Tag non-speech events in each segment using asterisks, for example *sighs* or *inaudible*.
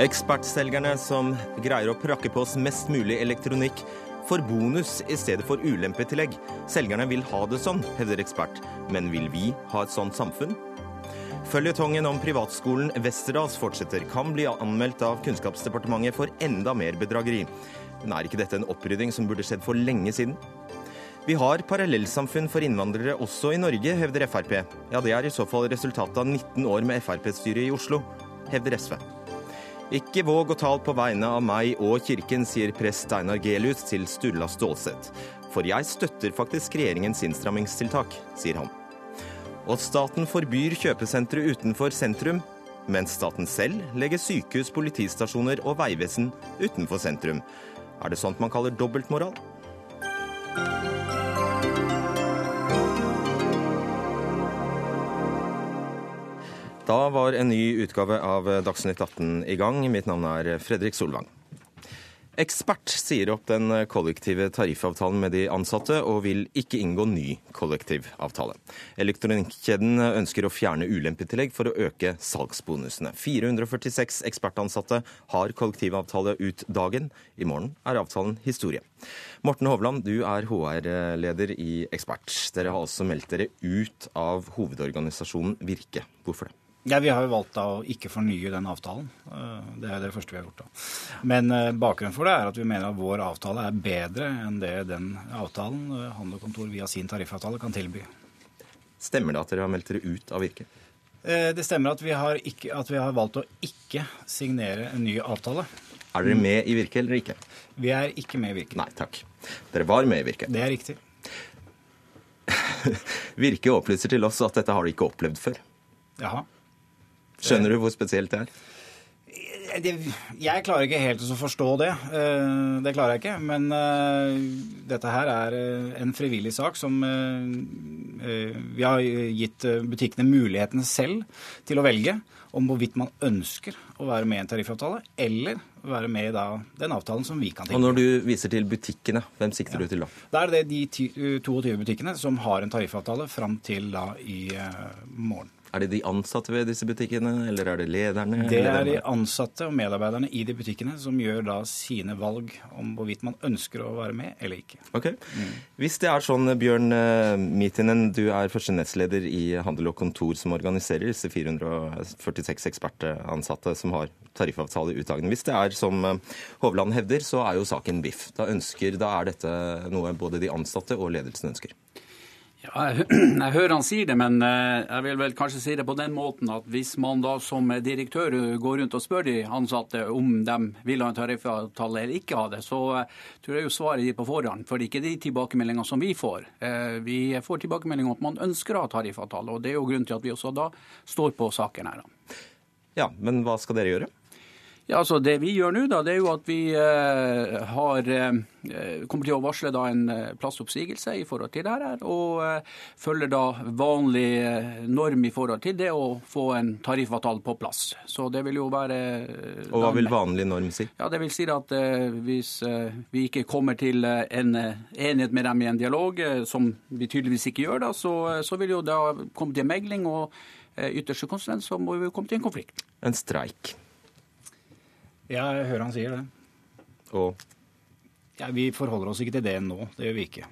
Ekspertselgerne som greier å prakke på oss mest mulig elektronikk, får bonus i stedet for ulempetillegg. Selgerne vil ha det sånn, hevder ekspert. Men vil vi ha et sånt samfunn? Føljetongen om privatskolen Westerdals fortsetter. Kan bli anmeldt av Kunnskapsdepartementet for enda mer bedrageri. Men er ikke dette en opprydding som burde skjedd for lenge siden? Vi har parallellsamfunn for innvandrere også i Norge, hevder Frp. Ja, det er i så fall resultatet av 19 år med Frp-styret i Oslo, hevder SV. Ikke våg å tale på vegne av meg og kirken, sier prest Steinar Gelius til Sturla Stålsett. For jeg støtter faktisk regjeringens innstrammingstiltak, sier han. Og staten forbyr kjøpesentre utenfor sentrum, mens staten selv legger sykehus, politistasjoner og veivesen utenfor sentrum. Er det sånt man kaller dobbeltmoral? Da var en ny utgave av Dagsnytt 18 i gang. Mitt navn er Fredrik Solvang. Ekspert sier opp den kollektive tariffavtalen med de ansatte, og vil ikke inngå ny kollektivavtale. Elektronikkjeden ønsker å fjerne ulempetillegg for å øke salgsbonusene. 446 ekspertansatte har kollektivavtale ut dagen. I morgen er avtalen historie. Morten Hovland, du er HR-leder i Ekspert. Dere har også meldt dere ut av hovedorganisasjonen Virke. Hvorfor det? Ja, Vi har jo valgt da å ikke fornye den avtalen. Eh, det er det første vi har gjort. da. Men eh, bakgrunnen for det er at vi mener at vår avtale er bedre enn det den avtalen eh, Handel og Kontor via sin tariffavtale kan tilby. Stemmer det at dere har meldt dere ut av Virke? Det stemmer at vi har, ikke, at vi har valgt å ikke signere en ny avtale. Er dere med i Virke eller ikke? Vi er ikke med i Virke. Nei takk. Dere var med i Virke. Det er riktig. *laughs* Virke opplyser til oss at dette har de ikke opplevd før. Jaha. Skjønner du hvor spesielt det er? Det, jeg klarer ikke helt å forstå det. Eh, det klarer jeg ikke. Men uh, dette her er en frivillig sak som Vi har gitt butikkene muligheten selv til å velge om hvorvidt man ønsker å være med i en tariffavtale, eller være med i da, den avtalen som vi kan tenke. Og Når du viser til butikkene, hvem sikter ja. du til da? Da er det de 22 butikkene som har en tariffavtale fram til da i morgen. Er det de ansatte ved disse butikkene, eller er det lederne? Det er de ansatte og medarbeiderne i de butikkene som gjør da sine valg om hvorvidt man ønsker å være med eller ikke. Ok. Mm. Hvis det er sånn, Bjørn eh, Mitinen, du er første nestleder i Handel og Kontor som organiserer disse 446 ekspertansatte som har tariffavtale i utdagene. Hvis det er som eh, Hovland hevder, så er jo saken biff. Da, ønsker, da er dette noe både de ansatte og ledelsen ønsker. Ja, jeg, *clears throat* jeg, hører han sier det, men eh, jeg vil vel kanskje si det på den måten at hvis man da som direktør går rundt og spør de ansatte om de vil ha en tariffavtale eller ikke ha det, så eh, tror jeg jo svaret gir på forhånd. For det er ikke de tilbakemeldingene som vi får. Eh, vi får tilbakemeldinger om at man ønsker å ha tariffavtale, og det er jo grunnen til at vi også da står på saken her. Ja, men hva skal dere gjøre? Ja, altså Det vi gjør nå, da, det er jo at vi eh, har, eh, kommer til å varsle da en eh, plassoppsigelse i forhold til det her, og eh, følger da vanlig eh, norm i forhold til det å få en tariffavtale på plass. Så det vil jo være eh, Og hva vil vanlig norm si? Ja, Det vil si at hvis vi ikke kommer til en enighet med dem i en dialog, som vi tydeligvis ikke gjør, da, så, så vil jo da komme til en megling, og ytterste konsekvens så må vi komme til en konflikt. En streik? Ja, jeg hører han sier det. Og? Ja, Vi forholder oss ikke til det nå. Det gjør vi ikke.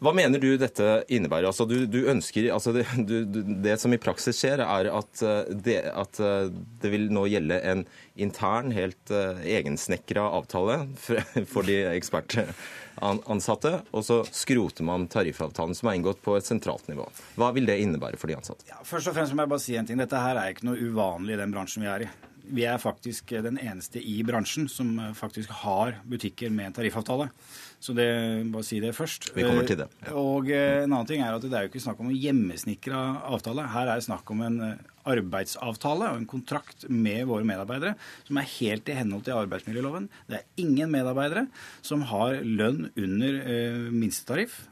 Hva mener du dette innebærer? Altså, du, du ønsker, altså det, du, det, som i praksis skjer, er at eh, det, at eh, det, vil nå gjelde en intern, helt uh, egensnekra avtale for, *laughs* for de ekspertansatte, og så skroter man tariffavtalen som er inngått på et sentralt nivå. Hva vil det innebære for de ansatte? Ja, først og fremst må jeg bare si en ting. Dette her er ikke noe uvanlig i den bransjen vi er i vi er faktisk den eneste i bransjen som faktisk har butikker med en tariffavtale. Så det, bare si det først. Vi kommer til det. Ja. Og eh, en annen ting er at det er jo ikke snakk om en hjemmesnekra avtale. Her er det snakk om en eh, arbeidsavtale og en kontrakt med våre medarbeidere som er helt i henhold til arbeidsmiljøloven. Det er ingen medarbeidere som har lønn under eh, minstetariff.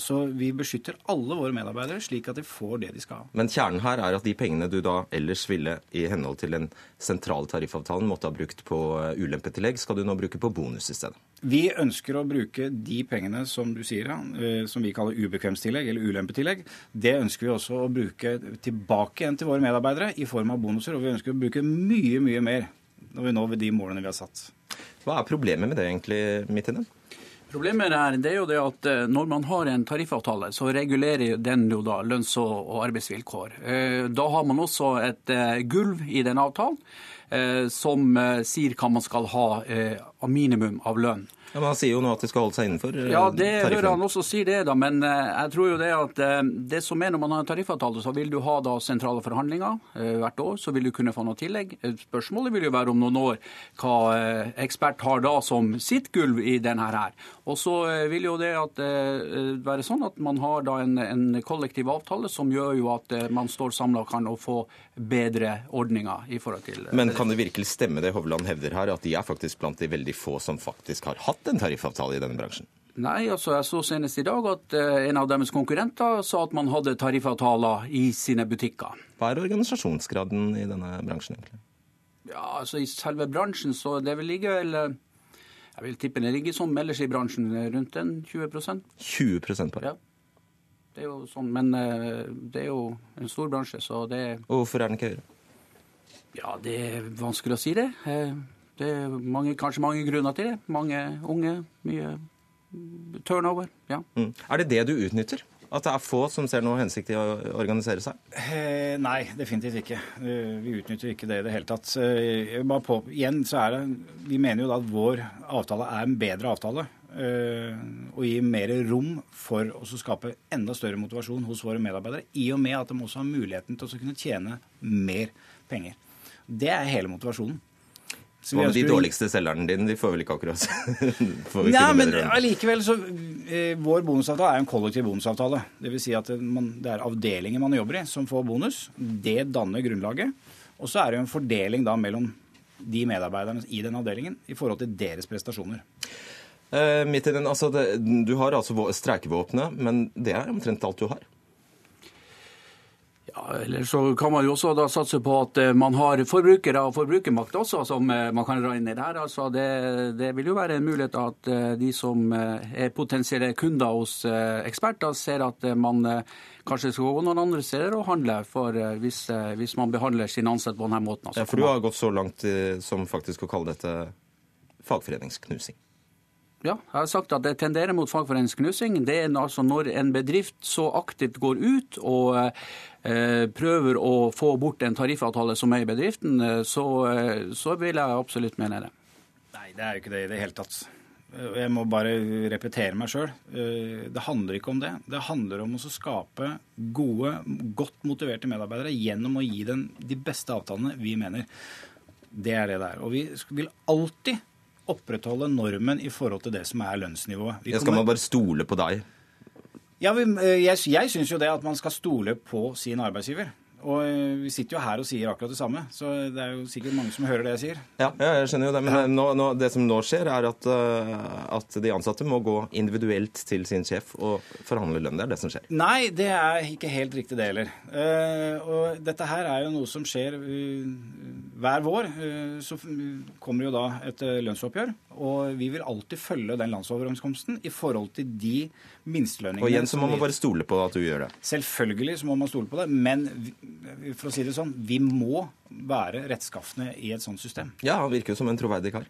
Så vi beskytter alle våre medarbeidere slik at de får det de skal ha. Men kjernen her er at de pengene du da ellers ville i henhold til den sentrale tariffavtalen måtte ha brukt på eh, ulempetillegg, skal du nå bruke på bonus i stedet. Vi ønsker å bruke de pengene som du sier, ja, som vi kaller ubekvemstillegg eller ulempetillegg. Det ønsker vi også å bruke tilbake igjen til våre medarbeidere i form av bonuser. Og vi ønsker å bruke mye, mye mer når vi når de målene vi har satt. Hva er problemet med det egentlig, midt i den? Problemet er, det er jo det at eh, når man har en tariffavtale, så regulerer den jo da lønns- og arbeidsvilkår. Eh, da har man også et eh, gulv i den avtalen som sier hva man skal ha av minimum av lønn. Ja, men Han sier jo nå at de skal holde seg innenfor eh, Ja, det hører han også si det, da. Men eh, jeg tror jo det at eh, det som er når man har en tariffavtale, så vil du ha da sentrale forhandlinger hvert år. Så vil du kunne få noe tillegg. Spørsmålet vil jo være om noen år hva ekspert har da som sitt gulv i denne her. Og så vil jo det at, være sånn at man har da en, en kollektiv avtale som gjør jo at man står samla og kan få bedre ordninger i forhold til Men kan det virkelig stemme det Hovland hevder her, at de er faktisk blant de veldig få som faktisk har hatt en tariffavtale i denne bransjen? Nei, altså jeg så senest i dag at uh, en av deres konkurrenter sa at man hadde tariffavtaler i sine butikker. Hva er organisasjonsgraden i denne bransjen, egentlig? Ja, altså I selve bransjen så det vil ligge vel eh, Jeg vil tippe det ligger som ellers i bransjen, rundt en 20% 20% på Ja. Det er jo sånn, Men det er jo en stor bransje, så det Og hvorfor er den ikke høyere? Ja, det er vanskelig å si det. Det er mange, kanskje mange grunner til det. Mange unge, mye turnover. ja. Mm. Er det det du utnytter? At det er få som ser noe hensikt i å organisere seg? Eh, nei, definitivt ikke. Eh, vi utnytter ikke det i det hele tatt. Eh, på, igjen så er det, Vi mener jo da at vår avtale er en bedre avtale. Eh, og gir mer rom for å skape enda større motivasjon hos våre medarbeidere. I og med at de også har muligheten til å kunne tjene mer penger. Det er hele motivasjonen. Hva med de dårligste selgerne dine? De får vel ikke akkurat *laughs* Nei, men allikevel så eh, Vår bonusavtale er en kollektiv bonusavtale. Dvs. Si at man, det er avdelinger man jobber i som får bonus. Det danner grunnlaget. Og så er det jo en fordeling da mellom de medarbeiderne i den avdelingen i forhold til deres prestasjoner. Eh, midt i den, altså det, Du har altså streikevåpenet, men det er omtrent alt du har? Ja, eller så kan man jo også da satse på at eh, man har forbrukere og forbrukermakt også, som eh, man kan dra inn i det her. Altså det, det, vil jo være en mulighet at eh, de som er potensielle kunder hos eksperter, ser at man kanskje skal gå noen andre steder og handle for hvis, hvis man behandler sine ansatte på denne måten. Altså, ja, For du har gått så langt som faktisk å kalle dette fagforeningsknusing? Ja, jeg har sagt at det tenderer mot fagforeningsknusing. Det er altså når en bedrift så aktivt går ut og eh, prøver å få bort en tariffavtale som er i bedriften, eh, så, eh, så vil jeg absolutt mene det. Nei, det er jo ikke det i det hele tatt. Jeg må bare repetere meg sjøl. Det handler ikke om det. Det handler om å skape gode, godt motiverte medarbeidere gjennom å gi dem de beste avtalene vi mener. Det er det det er. Og vi vil alltid opprettholde normen i forhold til det som er lønnsnivået. Vi skal man bare stole på deg? Ja, eh, Jeg, jeg syns jo det at man skal stole på sin arbeidsgiver. Og eh, vi sitter jo her og sier akkurat det samme, så det er jo sikkert mange som hører det jeg sier. Ja, jeg skjønner jo det, men nå, nå, det som nå skjer, er at, uh, at, de ansatte må gå individuelt til sin sjef og forhandle lønn. Det er det som skjer. Nei, det er ikke helt riktig det heller. Og dette her er jo noe som skjer hver vår. så kommer jo da et lønnsoppgjør, og vi vil alltid følge den landsoverenskomsten i forhold til de minstelønningene. Og igjen så må man bare stole på at du gjør det. Selvfølgelig så må man stole på det, men for å si det sånn, vi må være rettskafne i et sånt system. Ja, han virker jo som en troverdig kar.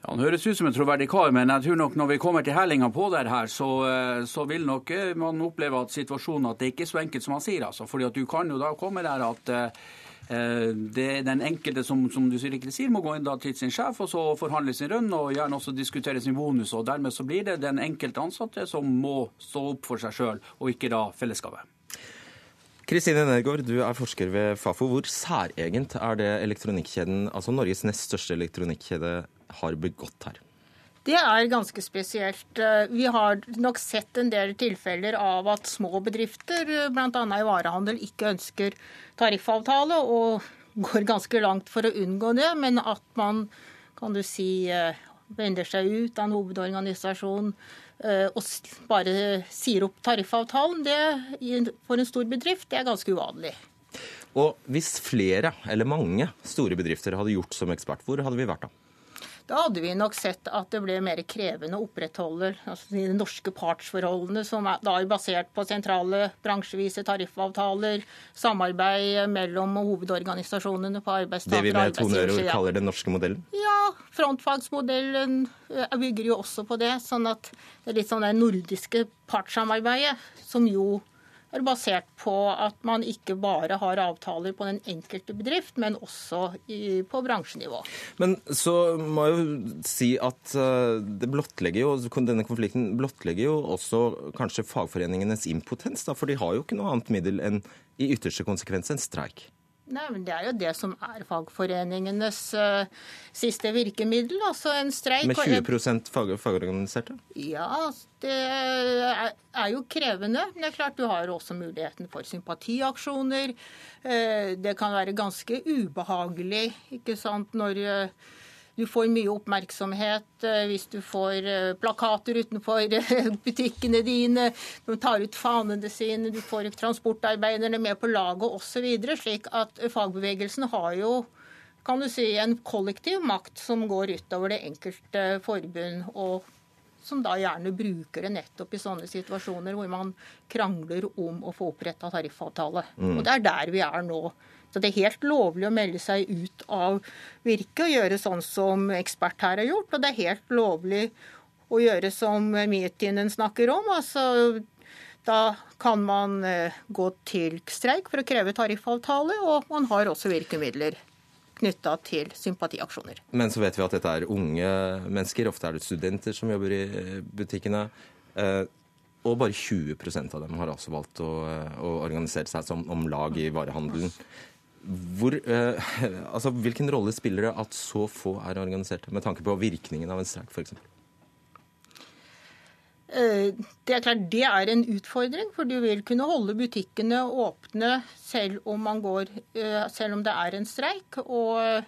Ja, Han høres ut som en troverdig kar, men jeg tror nok når vi kommer til hellinga på det her, så, eh, så, vil nok eh, man oppleve at situasjonen at det ikke er så enkelt som han sier. altså. Fordi at du kan jo da komme der at eh, det den enkelte som, som du sier, må gå inn til sin sjef og så forhandle sin lønn og gjerne også diskutere sin bonus. og Dermed så blir det den enkelte ansatte som må stå opp for seg sjøl, og ikke da fellesskapet. Kristine Nergård, du er forsker ved Fafo. Hvor særegent er det elektronikkjeden, altså Norges nest største elektronikkjede, har begått her? Det er ganske spesielt. Vi har nok sett en del tilfeller av at små bedrifter, bl.a. i varehandel, ikke ønsker tariffavtale og *laughs* går ganske langt for å unngå det, men at man kan du si, vender seg ut av en hovedorganisasjon og bare sier opp tariffavtalen, det for en stor bedrift, det er ganske uvanlig. Og hvis flere, eller mange, store bedrifter hadde gjort som ekspert, hvor hadde vi vært da? Da hadde vi nok sett at det ble mer krevende å opprettholde altså de norske partsforholdene, som er, da er basert på sentrale bransjevise tariffavtaler, samarbeid mellom hovedorganisasjonene på arbeidstaker- og arbeidsgiversida. Det vi med tonører kaller den norske modellen? Ja, frontfagsmodellen eh, bygger jo også på det. sånn at det er litt sånn det nordiske partssamarbeidet, som jo er basert på at man ikke bare har avtaler på den enkelte bedrift, men også i, på bransjenivå. Men så må jeg jo si at eh, jo, denne konflikten blottlegger jo også kanskje fagforeningenes impotens, da, for de har jo ikke noe annet middel enn i ytterste konsekvens en streik. Nei, men Det er jo det som er fagforeningenes uh, siste virkemiddel. altså en streik. Med 20 fag fagorganiserte? Ja, det er, er, jo krevende. Men det er klart du har også muligheten for sympatiaksjoner. Uh, det kan være ganske ubehagelig ikke sant, når uh, du får mye oppmerksomhet eh, hvis du får eh, plakater utenfor eh, *laughs* butikkene dine, du tar ut fanene sine, du får transportarbeiderne med på laget osv. Slik at fagbevegelsen har jo kan du si, en kollektiv makt som går utover det enkelte forbund. og som da gjerne bruker det nettopp i sånne situasjoner hvor man krangler om å få oppretta tariffavtale. Mm. Og Det er der vi er nå. Så det er helt lovlig å melde seg ut av Virke og gjøre sånn som ekspert her har gjort. Og det er helt lovlig å gjøre som Mietinen snakker om. altså da kan man eh, gå til streik for å kreve tariffavtale, og man har også virkemidler knytta til sympatiaksjoner. Men så vet vi at dette er unge mennesker. Ofte er det studenter som jobber i eh, butikkene. Eh, og bare 20% av dem har altså valgt å, å organisere seg som om lag i varehandelen. Hvor, eh, *laughs* altså, hvilken rolle spiller det at så få er organiserte, med tanke på virkningen av en streik f.eks.? Eh, det er klart det er en utfordring, for du vil kunne holde butikkene åpne selv om, går, eh, selv om det er en streik. Og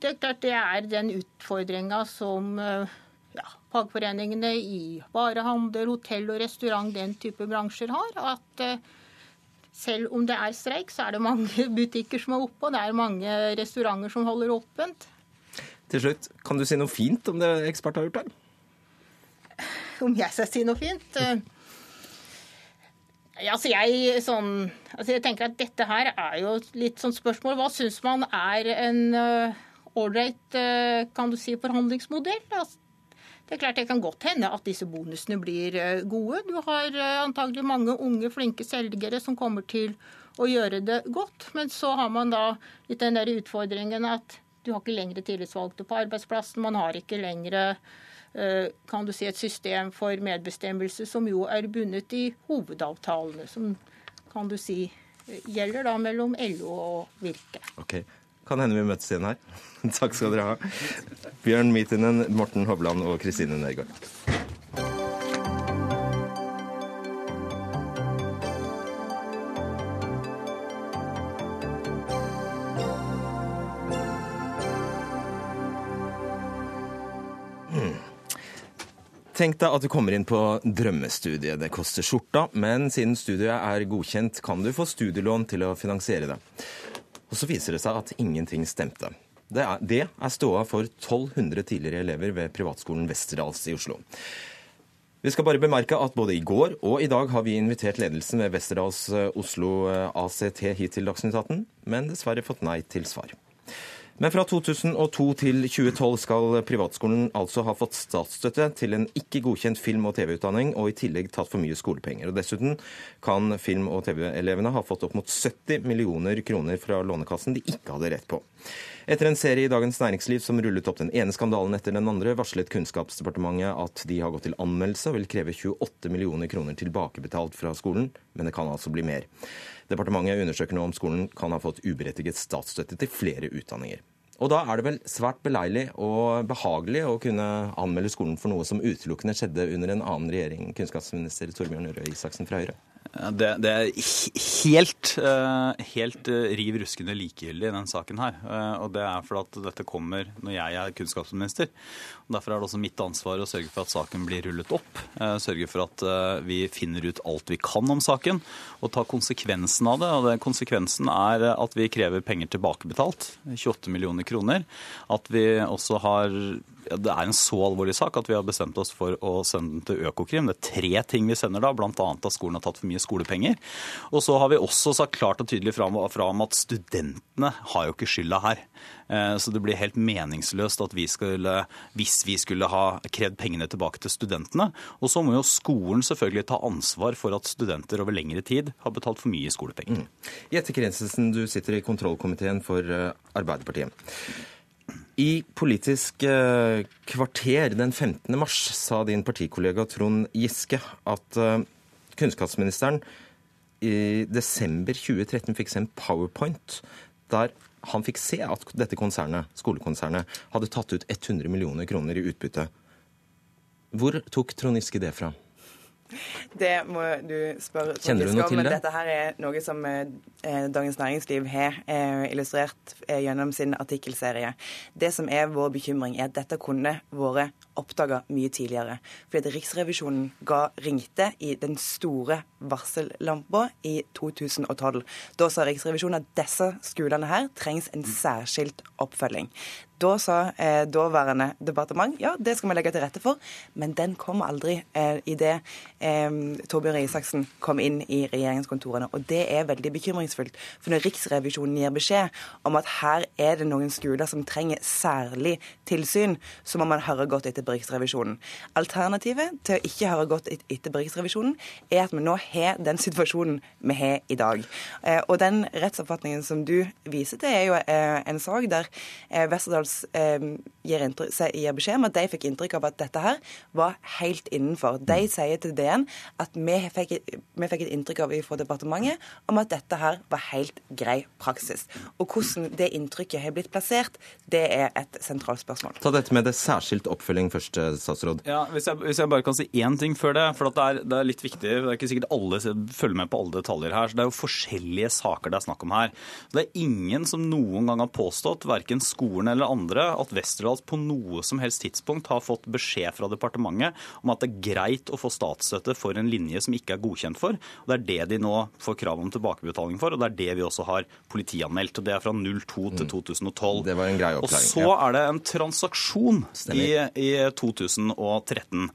det er klart det er den utfordringa som eh, ja, fagforeningene i varehandel, hotell og restaurant, den type bransjer har. at selv om det er streik, så er det mange *laughs* butikker som er oppe, og det er mange restauranter som holder åpent. Til slutt, kan du si noe fint om det ekspert har gjort her? *sighs* Om jeg skal si noe fint? *laughs* Ja, altså jeg, sånn, altså jeg tenker at dette her er jo litt sånn spørsmål. Hva syns man er en ålreit uh, uh, kan du si, forhandlingsmodell? Altså, det er klart det kan godt hende at disse bonusene blir eh, gode. Du har eh, antagelig mange unge, flinke selgere som kommer til å gjøre det godt. Men så har man da litt den der utfordringen at du har ikke lenger tillitsvalgte på arbeidsplassen. Man har ikke lenger eh, kan du si, et system for medbestemmelse som jo er bundet i hovedavtalene, som kan du si gjelder da mellom LO og Virke. Okay. Kan hende vi møtes igjen her. *laughs* Takk skal dere ha. Bjørn Mitinen, Morten Hovland og Kristine Nergård. Hmm. Tenk deg at du kommer inn på drømmestudiet. Det koster skjorta, men siden studiet er godkjent, kan du få studielån til å finansiere det. Og så viser det seg at ingenting stemte. Det er, det ståa for 1200 tidligere elever ved privatskolen Westerdals i Oslo. Vi skal bare bemerke at både i går og i dag har vi invitert ledelsen ved Westerdals eh, Oslo eh, ACT hit til Dagsnytt 18, men dessverre fått nei til svar. Men fra 2002 til 2012 skal privatskolen altså ha fått statsstøtte til en ikke godkjent film- og TV-utdanning, og i tillegg tatt for mye skolepenger. Og Dessuten kan film- og TV-elevene ha fått opp mot 70 millioner kroner fra Lånekassen de ikke hadde rett på. Etter en serie i Dagens Næringsliv som rullet opp den ene skandalen etter den andre, varslet Kunnskapsdepartementet at de har gått til anmeldelse og vil kreve 28 millioner kroner tilbakebetalt fra skolen, men det kan altså bli mer. Departementet undersøker nå om skolen kan ha fått uberettiget statsstøtte til flere utdanninger. Og da er det vel svært beleilig og behagelig å kunne anmelde skolen for noe som utelukkende skjedde under en annen regjering, kunnskapsminister Torbjørn Røe Isaksen fra Høyre? Det, det, er helt, eh, helt eh, riv ruskende likegyldig i denne saken her. Eh, og det er fordi at dette kommer når jeg er kunnskapsminister. Og Derfor er det også mitt ansvar å sørge for at saken blir rullet opp. Sørge for at vi finner ut alt vi kan om saken, og ta konsekvensen av det. Og det, konsekvensen er at vi krever penger tilbakebetalt, 28 millioner kroner. At vi også har det er en så alvorlig sak at vi har bestemt oss for å sende den til Økokrim. Det er tre ting vi sender da, bl.a. at skolen har tatt for mye skolepenger. Og så har vi også sagt klart og tydelig fram, om at studentene har jo ikke skylda her. Eh, så det blir helt meningsløst at vi skulle, hvis vi skulle ha krevd pengene tilbake til studentene. Og så må jo skolen selvfølgelig ta ansvar for at studenter over lengre tid har betalt for mye skolepenger. Mm. Jette Krensensen, du sitter i kontrollkomiteen for eh, Arbeiderpartiet. I Politisk eh, kvarter den 15. mars sa din partikollega Trond Giske at eh, kunnskapsministeren i desember 2013 fikk se en powerpoint der han fikk se at dette konsernet, skolekonsernet hadde tatt ut 100 millioner kroner i utbytte. Hvor tok Trond Giske det fra? Det må du spørre Kjenner du noe til det? Dette her er noe som eh, Dagens Næringsliv har eh, illustrert eh, gjennom sin artikkelserie. Det som er vår bekymring, er at dette kunne vært oppdaga mye tidligere. Fordi Riksrevisjonen ga, ringte i den store varsellampa i 2012. Da sa Riksrevisjonen at disse skolene her trengs en særskilt oppfølging. Da sa eh, daværende departement ja, det skal vi legge til rette for, men den kom aldri eh, idet eh, Torbjørn Isaksen kom inn i regjeringskontorene. Og det er veldig bekymringsfullt. For når Riksrevisjonen gir beskjed om at her er det noen skoler som trenger særlig tilsyn, så må man høre godt etter Riksrevisjonen. Alternativet til å ikke høre godt etter Riksrevisjonen, er at vi nå har den situasjonen vi har i dag. Eh, og den rettsoppfatningen som du viser til, er jo eh, en sak der eh, Westerdal Charles eh, gir, gir, beskjed om at de fikk inntrykk av at dette her var helt innenfor. De mm. sier til DN at vi fikk, vi fikk et inntrykk av fra departementet om at dette her var helt grei praksis. Og hvordan det inntrykket har blitt plassert, det er et sentralt spørsmål. Ta dette med det særskilt oppfølging først, eh, statsråd. Ja, hvis jeg, hvis jeg bare kan si én ting før det, for det er, det, er, litt viktig. Det er ikke sikkert alle følger med på alle detaljer her. så Det er jo forskjellige saker det er snakk om her. Det er ingen som noen gang har påstått, verken skolen eller andre, andre at Westerdals på noe som helst tidspunkt har fått beskjed fra departementet om at det er greit å få statsstøtte for en linje som ikke er godkjent for. Og Det er det de nå får krav om tilbakebetaling for, og det er det vi også har politianmeldt. og Det er fra 02 til 2012. Mm. Det var en grei opplæring. Og så er det en transaksjon i, i, 2013.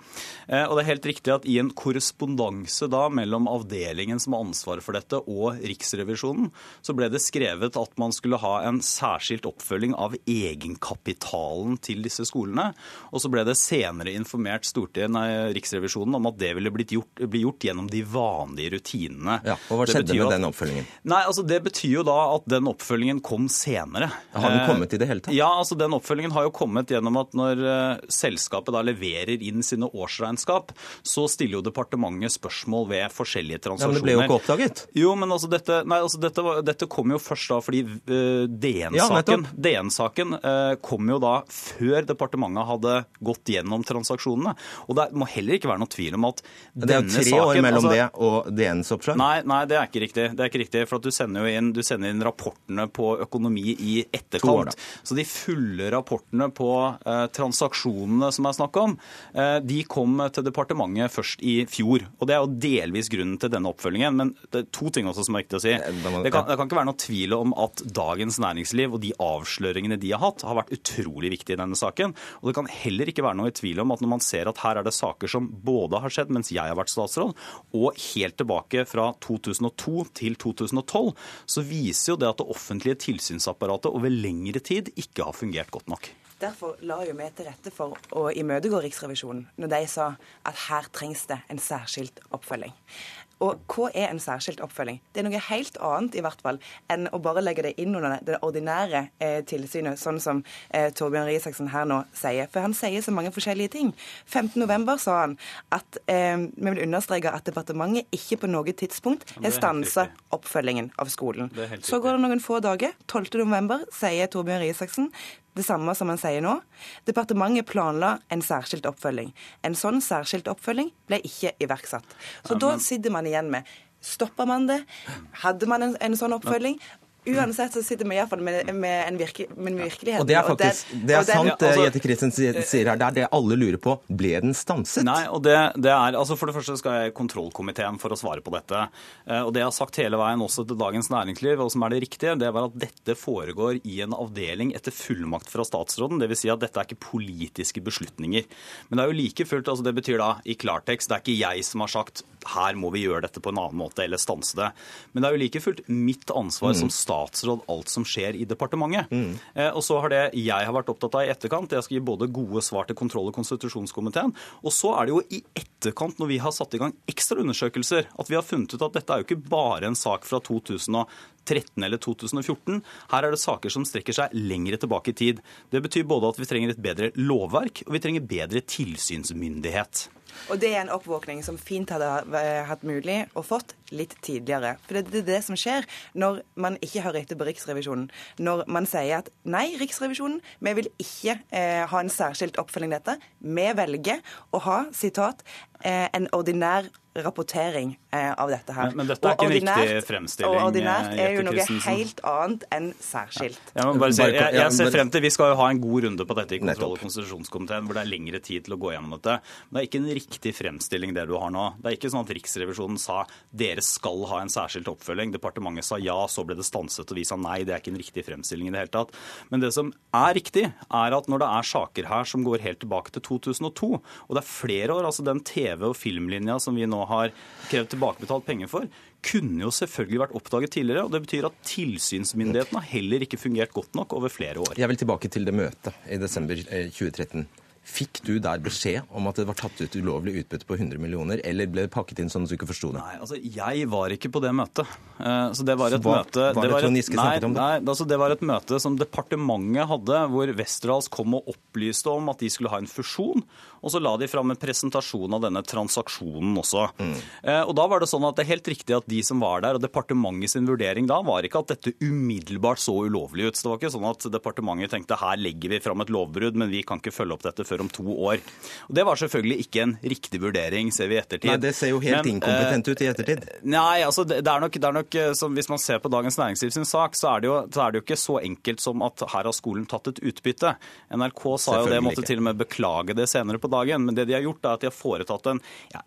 Eh, og det er helt riktig at i en korrespondanse da mellom avdelingen som har ansvaret for dette, og Riksrevisjonen, så ble det skrevet at man skulle ha en særskilt oppfølging av egen egenkapitalen til disse skolene. Og så ble det senere informert Stortinget, nei, Riksrevisjonen om at det ville blitt gjort, bli gjort gjennom de vanlige rutinene. Ja, og Hva skjedde med at, den oppfølgingen? Nei, altså Det betyr jo da at den oppfølgingen kom senere. Har den kommet i det hele tatt? Ja, altså den oppfølgingen har jo kommet gjennom at når uh, selskapet da leverer inn sine årsregnskap, så stiller jo departementet spørsmål ved forskjellige transaksjoner. Ja, Men det ble jo ikke oppdaget? Jo, men altså dette, nei, altså dette, dette kom jo først da fordi uh, DN-saken ja, DN-saken... Eh, kom jo da før departementet hadde gått gjennom transaksjonene. Og det må heller ikke være noe tvil om at denne saken Det er jo tre år mellom altså, det og DNs oppslag? Nei, nei, det er ikke riktig. Det er ikke riktig, for du sender jo inn, du sender inn rapportene på økonomi i etterkant. Så de fulle rapportene på eh, transaksjonene som er snakk om, eh, de kom til departementet først i fjor. Og det er jo delvis grunnen til denne oppfølgingen. Men det er to ting også som er viktig å si. Det kan, det kan ikke være noe tvil om at Dagens Næringsliv og de avsløringene de har hatt, har vært utrolig viktig i denne saken. Og det kan heller ikke være noe i tvil om at når man ser at her er det saker som både har skjedd mens jeg har vært statsråd, og helt tilbake fra 2002 til 2012, så viser jo det at det offentlige tilsynsapparatet over lengre tid ikke har fungert godt nok. Derfor la jo vi til rette for å imøtegå Riksrevisjonen når de sa at her trengs det en særskilt oppfølging. Og hva er en særskilt oppfølging? Det er noe helt annet i hvert fall enn å bare legge det inn under det ordinære eh, tilsynet, sånn som eh, Torbjørn Røe Isaksen her nå sier. For han sier så mange forskjellige ting. 15.11 sa han at eh, vi vil understreke at departementet ikke på noe tidspunkt har stansa oppfølgingen av skolen. Så går det noen få dager. 12.11 sier Torbjørn Røe Isaksen det samme som han sier nå. Departementet planla en særskilt oppfølging. En sånn særskilt oppfølging ble ikke iverksatt. Så ja, men... da sitter man igjen med Stoppa man det? Hadde man en, en sånn oppfølging? Uansett så sitter vi iallfall med, med, en virke, med virkeligheten. Og det er faktisk, det er sant det altså- Jette Christensen sier- sier her. Det er det alle lurer på. Ble den stanset? Nei, og det, det er, altså For det første skal jeg i kontrollkomiteen for å svare på dette. Eh, Og Det jeg har sagt hele veien også til Dagens Næringsliv, og som er det riktige, det var at dette foregår i en avdeling etter fullmakt fra statsråden. Dvs. Si at dette er ikke politiske beslutninger. Men det er jo like fullt, altså det betyr da i klartekst, det er ikke jeg som har sagt her må vi gjøre dette på en annen måte eller stanse det. Men det er jo like fullt mitt ansvar som statsråd alt som skjer i departementet. Eh, og så har det jeg har vært opptatt av i etterkant, jeg skal gi både gode svar til kontroll- og konstitusjonskomiteen, og så er det jo i etterkant, når vi har satt i gang ekstra undersøkelser, at vi har funnet ut at dette er jo ikke bare en sak fra 2013 eller 2014. Her er det saker som strekker seg lengre tilbake i tid. Det betyr både at vi trenger et bedre lovverk, og vi trenger bedre tilsynsmyndighet. Og det er en oppvåkning som fint hadde hatt mulig å fått litt tidligere. For det er det som skjer når man ikke hører etter på Riksrevisjonen. Når man sier at nei, Riksrevisjonen, vi vil ikke eh, ha en særskilt oppfølging av dette. Vi velger å ha, sitat, eh, en ordinær rapportering eh, av dette her. Men- men dette er Og ikke en riktig fremstilling, Og ordinært er jo noe helt annet enn særskilt. Bare si, jeg, jeg ser frem til, Vi skal jo ha en god runde på dette i kontroll- og konstitusjonskomiteen, hvor det er lengre tid til å gå gjennom dette. Men det er ikke en riktig fremstilling det du har nå. Det er ikke sånn at Riksrevisjonen sa dere skal ha en særskilt oppfølging. Departementet sa ja, så ble det stanset, og vi sa nei. Det er ikke en riktig fremstilling i det hele tatt. Men det som er riktig, er at når det er saker her som går helt tilbake til 2002, og det er flere år, altså den TV- og filmlinja som vi nå har krevd tilbakebetalt penger for, kunne jo selvfølgelig vært oppdaget tidligere. og Det betyr at tilsynsmyndighetene har heller ikke fungert godt nok over flere år. Jeg vil tilbake til det møtet i desember eh, 2013. Fikk du der beskjed om at det var tatt ut ulovlig utbytte på 100 millioner, eller ble det pakket inn sånn at du ikke forsto det? Nei, altså Jeg var ikke på det møtet. Eh, Så det var et hva- møte var det var Trond et- nei, om det? Nei, altså det var et møte som departementet hadde, hvor Westerdals kom og opplyste om at de skulle ha en fusjon. Og så la de fram en presentasjon av denne transaksjonen også. Mm. Eh, Og da var det sånn at det er helt riktig at de som var der, og departementet sin vurdering da, var ikke at dette umiddelbart så ulovlig ut. Så det var ikke sånn at departementet tenkte her legger vi fram et lovbrudd, men vi kan ikke følge opp dette før om to år. Og Det var selvfølgelig ikke en riktig vurdering, ser vi i ettertid. Nei, det ser jo helt Men, eh, inkompetent ut i ettertid. Nei, altså det, er nok, det er nok eh, som Hvis man ser på Dagens Næringsliv sin sak, så er, det jo, så er det jo ikke så enkelt som at her har skolen tatt et utbytte. NRK sa jo det, måtte ikke. til og med beklage det senere på dagen. Men det de har gjort, er at de har foretatt en ja,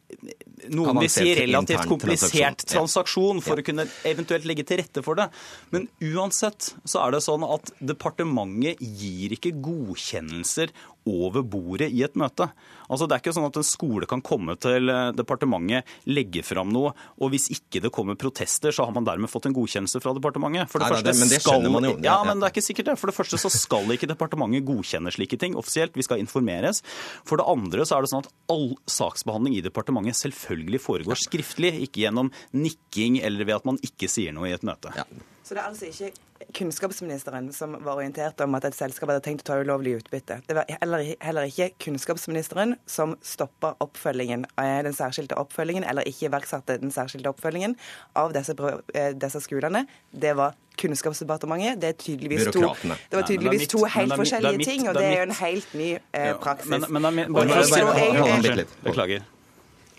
noen vil si relativt komplisert transaksjon. For å kunne eventuelt legge til rette for det. Men uansett så er det sånn at departementet gir ikke godkjennelser over bordet i et møte. Altså Det er ikke sånn at en skole kan komme til eh, departementet, legge fram noe, og hvis ikke det kommer protester, så har man dermed fått en godkjennelse fra departementet. For det Nei, første det- men det skal, skjønner man jo. Ja. men det er ikke sikkert det. For det første så skal ikke departementet godkjenne slike ting offisielt. Vi skal informeres. For det andre så er det sånn at all saksbehandling i departementet selvfølgelig foregår skriftlig, ikke gjennom nikking eller ved at man ikke sier noe i et møte. Ja. Så det er altså ikke kunnskapsministeren som var orientert om at et selskap hadde tenkt å ta ulovlig utbytte. Det var heller, heller ikke kunnskapsministeren som stoppa oppfølgingen, av den særskilte oppfølgingen, eller ikke iverksatte den særskilte oppfølgingen av disse, eh, disse skolene. Det var Kunnskapsdepartementet. Det er tydeligvis to, det var Nei, det tydeligvis mitt- to helt det mitt- det forskjellige mitt- ting, og det er jo en helt ny eh, Ja, praksis. Men, men, min- Og bare- bare- bare-. Beklager.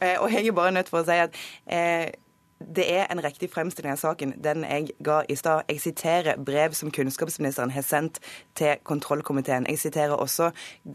Eh, Og jeg er bare nødt for å si at eh, det er en riktig fremstilling av saken, den jeg ga i stad. Jeg siterer brev som kunnskapsministeren har sendt til kontrollkomiteen. Jeg siterer også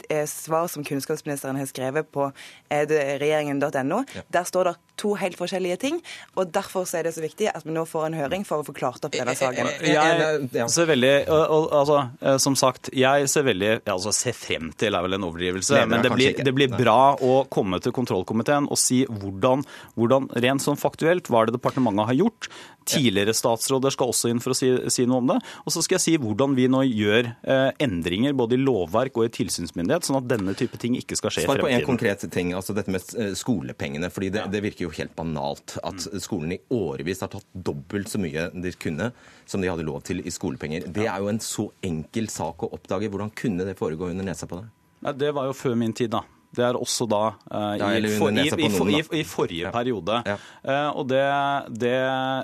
eh, svar som kunnskapsministeren har skrevet på regjeringen.no. Ja. Der står det to helt forskjellige ting, og derfor så er det så viktig at vi nå får en høring for å få klart opp denne saken. Jeg ser veldig og, og, altså, eh, Som sagt, jeg ser veldig altså, ser frem til er vel en overdrivelse. Det Men det blir, det blir bra å komme til kontrollkomiteen og si hvordan, hvordan rent sånn faktuelt hva er det departementet har gjort. Tidligere statsråder skal også inn for å si, si noe om det. Og så skal jeg si hvordan vi nå gjør eh, endringer både i lovverk og i tilsynsmyndighet, sånn at denne type ting ikke skal skje i Svar på en konkret ting, altså dette med eh, skolepengene. fordi det, det virker jo helt banalt at skolen i årevis har tatt dobbelt så mye de kunne som de hadde lov til i skolepenger. Det er jo en så enkel sak å oppdage. Hvordan kunne det foregå under nesa på deg? Det var jo før min tid, da. Det er også da uh, Ja, i, for, i, noen, forrige Ja. periode. Ja. Uh, og det, det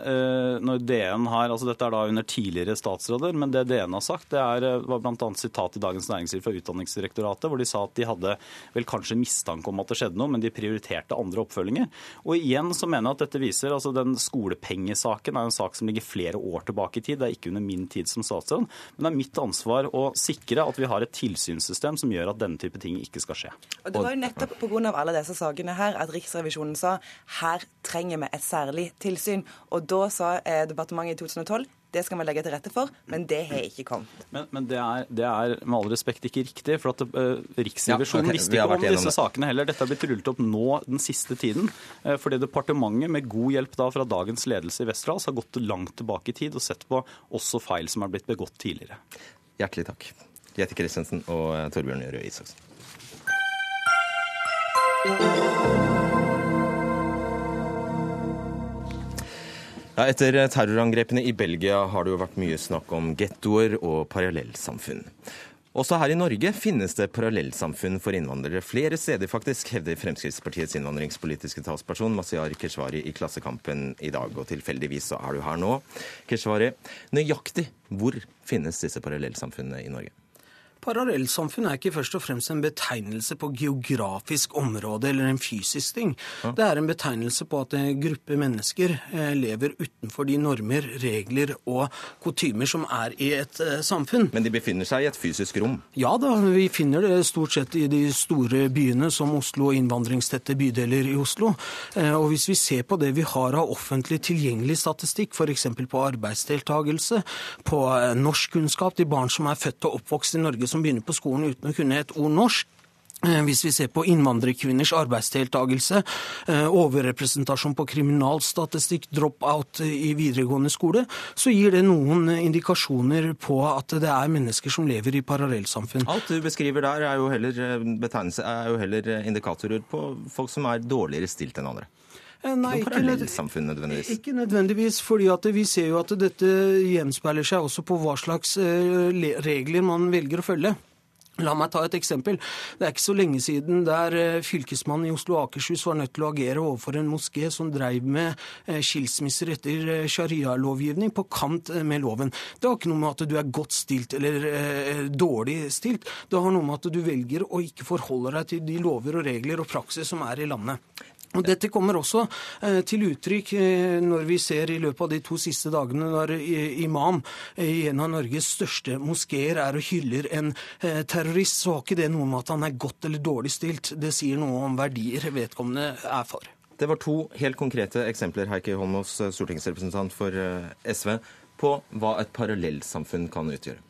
uh, når DN har, altså Dette er da under tidligere statsråder, men det DN har sagt, det er, eh, var bl.a. sitat i Dagens Næringsliv fra Utdanningsdirektoratet, hvor de sa at de hadde vel kanskje mistanke om at det skjedde noe, men de prioriterte andre oppfølginger. Og igjen så mener jeg at dette viser altså Den skolepengesaken er en sak som ligger flere år tilbake i tid. Det er ikke under min tid som statsråd, men det er mitt ansvar å sikre at vi har et tilsynssystem som gjør at denne type ting ikke skal skje. Og Det var jo nettopp pga. alle disse sakene her at Riksrevisjonen sa her trenger vi et særlig tilsyn. Og da sa eh, departementet i 2012 det skal vi legge til rette for, men det har ikke kommet. Men, men det, er, det er med all respekt ikke riktig. For at uh, Riksrevisjonen Ja, okay, visste ikke om disse det. sakene heller. Dette er blitt rullet opp nå den siste tiden. Uh, fordi departementet, med god hjelp da fra dagens ledelse i Westerdals, har gått langt tilbake i tid og sett på også feil som er blitt begått tidligere. Hjertelig takk. Jette Christensen og eh, Torbjørn Røe Isaksen. Ja, etter terrorangrepene i Belgia har det jo vært mye snakk om gettoer og parallellsamfunn. Også her i Norge finnes det parallellsamfunn for innvandrere. Flere steder faktisk, hevder Fremskrittspartiets innvandringspolitiske talsperson Masiar Keshvari i Klassekampen i dag. Og tilfeldigvis så er du her nå. Keshvari, nøyaktig hvor finnes disse parallellsamfunnene i Norge? Parallellsamfunn er ikke først og fremst en betegnelse på geografisk område eller en fysisk ting. Det er en betegnelse på at en gruppe mennesker eh, lever utenfor de normer, regler og kutymer som er i et eh, samfunn. Men de befinner seg i et fysisk rom. Ja da, vi finner det stort sett i de store byene som Oslo og innvandringstette bydeler i Oslo. Eh, Og hvis vi ser på det vi har av offentlig tilgjengelig statistikk, f.eks. på arbeidsdeltagelse, på norskkunnskap til barn som er født og oppvokst i Norge som begynner på skolen uten å kunne et ord norsk, eh, hvis vi ser på innvandrerkvinners arbeidsdeltagelse, eh, overrepresentasjon på kriminalstatistikk, drop-out i videregående skole, så gir det noen indikasjoner på at det er mennesker som lever i parallellsamfunn. Alt du beskriver der er jo heller, eh, er jo heller indikatorer på folk som er dårligere stilt enn andre. Eh, Nei, ikke, nød- nødvendigvis. ikke nødvendigvis, fordi at vi ser jo at dette gjenspeiler seg også på hva slags eh, regler man velger å følge. La meg ta et eksempel. Det er ikke så lenge siden der eh, fylkesmannen i Oslo og Akershus var nødt til å agere overfor en moské som dreiv med skilsmisser etter sharialovgivning på kant med loven. Det har ikke noe med at du er godt stilt eller eh, dårlig stilt. Det har noe med at du velger å ikke forholde deg til de lover og regler og praksis som er i landet. Og Dette kommer også eh, til uttrykk eh, når vi ser i løpet av de to siste dagene når eh, imam i en av Norges største moskeer er og hyller en terrorist, så har ikke det noe med at han er godt eller dårlig stilt. Det sier noe om verdier vedkommende er for. Det var to helt konkrete eksempler, Heikki Holmås, stortingsrepresentant for SV, på hva et parallellsamfunn kan utgjøre.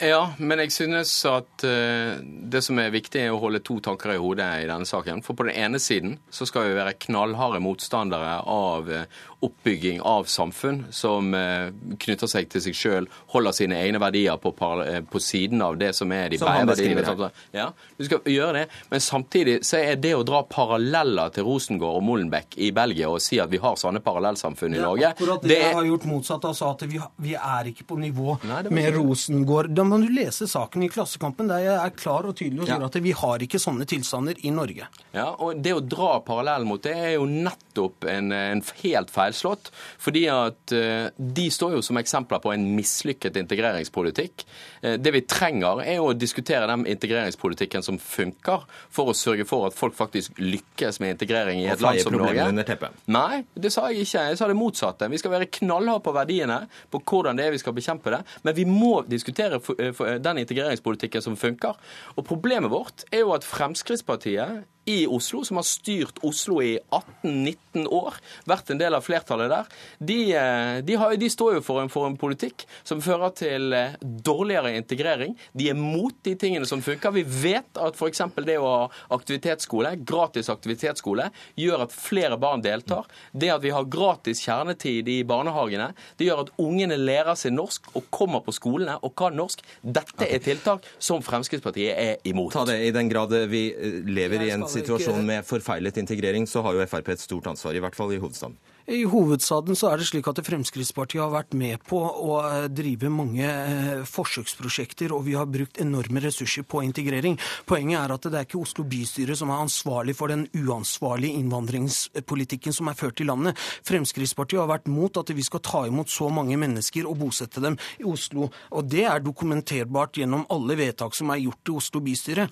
Ja, men jeg synes at eh, det som er viktig, er å holde to tanker i hodet i denne saken. For på den ene siden så skal vi være knallharde motstandere av eh, oppbygging av samfunn som eh, knytter seg til seg sjøl, holder sine egne verdier på, på siden av det som er de bæreverdiene. Ja, du skal gjøre det, men samtidig så er det å dra paralleller til Rosengård og Molenbeek i Belgia og si at vi har sånne parallellsamfunn i Norge Akkurat det, det jeg har gjort motsatt og sa at vi, vi er ikke på nivå Nei, med. Rosengård. Da må du lese saken i Klassekampen der jeg er klar og tydelig og sier Ja. at vi har ikke sånne tilstander i Norge. Ja, og Det å dra parallell mot det er jo nettopp en, en helt feilslått. Fordi at eh, de står jo som eksempler på en mislykket integreringspolitikk. Eh, det vi trenger, er jo å diskutere den integreringspolitikken som funker, for å sørge for at folk faktisk lykkes med integrering i et land som Norge. under teppet. Nei, det sa jeg ikke. Jeg sa det motsatte. Vi skal være knallharde på verdiene, på hvordan det er vi skal bekjempe det. Men vi må diskutere for- den integreringspolitikken som funker. Og problemet vårt er jo at Fremskrittspartiet i Oslo, som har styrt Oslo i 18-19 år, vært en del av flertallet der, de, eh, de, har, de står jo for en, for en politikk som fører til eh, dårligere integrering. De er mot de tingene som funker. Vi vet at f.eks. det å ha aktivitetsskole, gratis aktivitetsskole, gjør at flere barn deltar. Det at vi har gratis kjernetid i barnehagene, det gjør at ungene lærer seg norsk og kommer på skolene og kan norsk. Dette er tiltak som Fremskrittspartiet er imot. Ta det I den grad vi eh, lever i en skal situasjon ikke- med forfeilet integrering, så har jo Frp et stort ansvar, i hvert fall i hovedstaden. I hovedstaden så er det slik at Fremskrittspartiet har vært med på å eh, drive mange eh, forsøksprosjekter, og vi har brukt enorme ressurser på integrering. Poenget er at det er ikke Oslo bystyre som er ansvarlig for den uansvarlige innvandringspolitikken som er ført i landet. Fremskrittspartiet har vært mot at vi skal ta imot så mange mennesker og bosette dem i Oslo. Og det er dokumenterbart gjennom alle vedtak som er gjort i Oslo bystyre.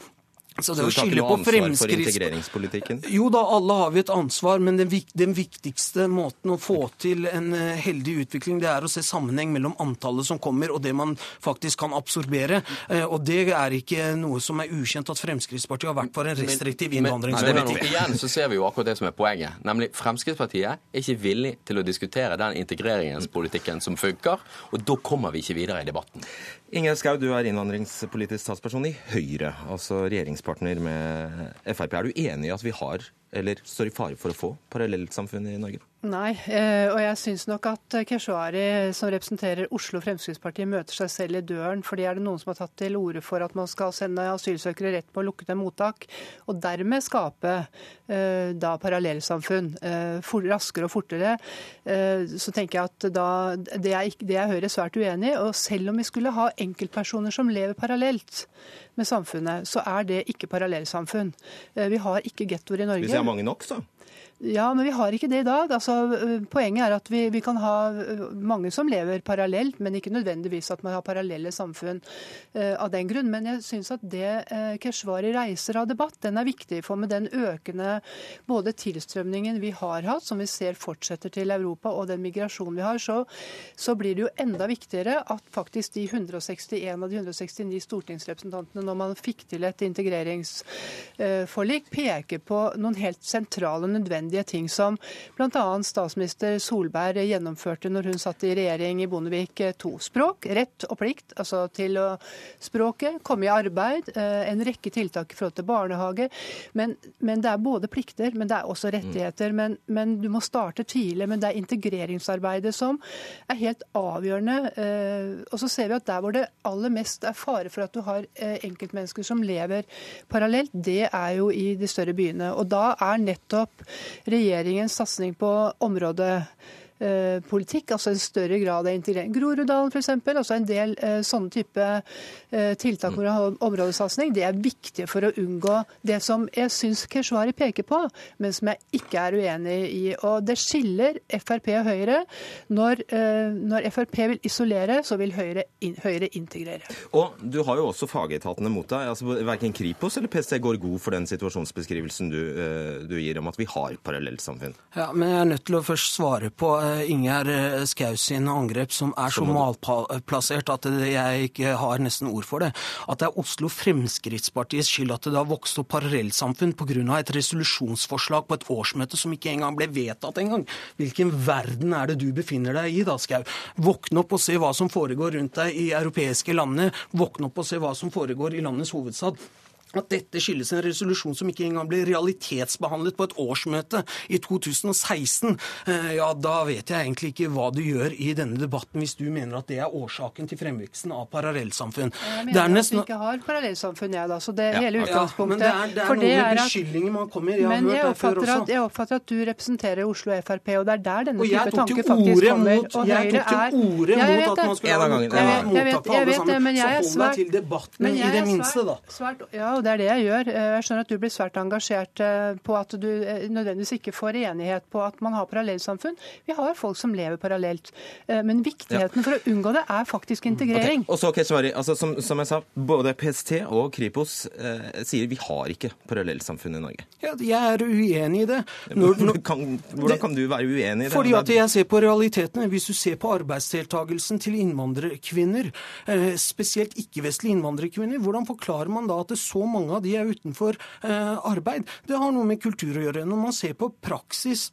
Så, så du tar ikke noe ansvar for integreringspolitikken? Jo da, alle har vi et ansvar, men den, den, viktigste måten å få til en eh, heldig utvikling, det er å se sammenheng mellom antallet som kommer og det man faktisk kan absorbere. Eh, og det er ikke noe som er ukjent at Fremskrittspartiet har vært for en restriktiv innvandringspolitikk. Igjen så ser vi jo akkurat det som er poenget, nemlig Fremskrittspartiet er ikke villig til å diskutere den integreringspolitikken som funker, og da kommer vi ikke videre i debatten. Ingjerd Schou, du er innvandringspolitisk statsperson i Høyre, altså regjeringspartner med Frp. Er du enig i at vi har, eller står i fare for å få, parallellsamfunn i Norge? Nei, eh, og jeg syns nok at Keshvari, som representerer Oslo Fremskrittsparti, møter seg selv i døren. fordi er det noen som har tatt til orde for at man skal sende asylsøkere rett på lukkede mottak, og dermed skape eh, da parallellsamfunn eh, raskere og fortere, så tenker jeg at da det er, det er Høyre svært uenig i. Og selv om vi skulle ha enkeltpersoner som lever parallelt med samfunnet, så er det ikke parallellsamfunn. Vi har ikke gettoer i Norge. Hvis vi har mange nok, så? Ja, men vi har ikke det i dag. Altså, poenget er at vi, vi, kan ha mange som lever parallelt, men ikke nødvendigvis at man har parallelle samfunn uh, av den grunn. Men jeg syns at det uh, Keshvari reiser av debatt, den er viktig. For med den økende både tilstrømningen vi har hatt, som vi ser fortsetter til Europa, og den migrasjonen vi har, så, så blir det jo enda viktigere at faktisk de 161 av de 169 stortingsrepresentantene, når man fikk til et integreringsforlik, peker på noen helt sentrale nødvendige nødvendige ting som bl.a. statsminister Solberg gjennomførte når hun satt i regjering i Bondevik II. Språk, rett og plikt altså til å språket, komme i arbeid, eh, en rekke tiltak i forhold til barnehage. Men, men, det er både plikter, men det er også rettigheter. Men, men, du må starte tidlig. Men det er integreringsarbeidet som er helt avgjørende. Eh, og så ser vi at der hvor det aller mest er fare for at du har eh, enkeltmennesker som lever parallelt, det er jo i de større byene. Og da er nettopp regjeringens satsing på området politikk, altså en større grad av integrering. Groruddalen f.eks., altså en del eh, sånne type eh, tiltak hvor har områdesatsing, det er viktig for å unngå det som jeg syns Keshvari peker på, men som jeg ikke er uenig i. Og Det skiller Frp og Høyre. Når, når Frp vil isolere, så vil Høyre, Høyre, integrere. Og Du har jo også fagetatene mot deg. altså Verken Kripos eller PST går god for den situasjonsbeskrivelsen du, du gir om at vi har parallellsamfunn. Ja, men jeg er nødt til å først svare på Eh, Ingjerd eh, Schou sin angrep, som er så malplassert at jeg ikke har nesten ord for det. At det er Oslo Fremskrittspartiets skyld at det har vokst opp parallellsamfunn pga. et resolusjonsforslag på et årsmøte som ikke engang ble vedtatt engang. Hvilken verden er det du befinner deg i da, Schou? Våkne opp og se hva som foregår rundt deg i europeiske landene. Våkne opp og se hva som foregår i landets hovedstad at dette skyldes en resolusjon som ikke engang ble realitetsbehandlet på et årsmøte i 2016, eh, ja, da vet jeg egentlig ikke hva du gjør i denne debatten hvis du mener at det er årsaken til fremveksten av parallellsamfunn. Jeg mener det er nesten... at vi ikke har parallellsamfunn, jeg, da. Så det er ja, hele utgangspunktet. Ja, men det er, det er noen at... beskyldninger man kommer Jeg har men hørt det før også. At, jeg oppfatter at du representerer Oslo Frp, og det er der denne type tanke faktisk kommer. Mot, og jeg tok til orde mot at man skulle ha mottak på alle sammen. Så hold deg til debatten i det minste, da. ja, og det er det jeg gjør. Eh, jeg skjønner at du blir svært engasjert eh, på at du eh, nødvendigvis ikke får enighet på at man har parallellsamfunn. Vi har folk som lever parallelt. Men viktigheten ja. for å unngå det er faktisk integrering. Okay. Og så, Keshvari, altså, som, som, jeg sa, både PST og Kripos eh, sier vi har ikke parallellsamfunn i Norge. Ja, Jeg er uenig i det. Når, når, kan, hvordan kan du være uenig i det? Fordi at jeg ser på realitetene. Hvis du ser på arbeidsdeltakelsen til innvandrerkvinner, spesielt ikke-vestlige innvandrerkvinner, hvordan forklarer man da at det så mange av de er utenfor eh, arbeid. Det har noe med kultur å gjøre. Når man ser på praksis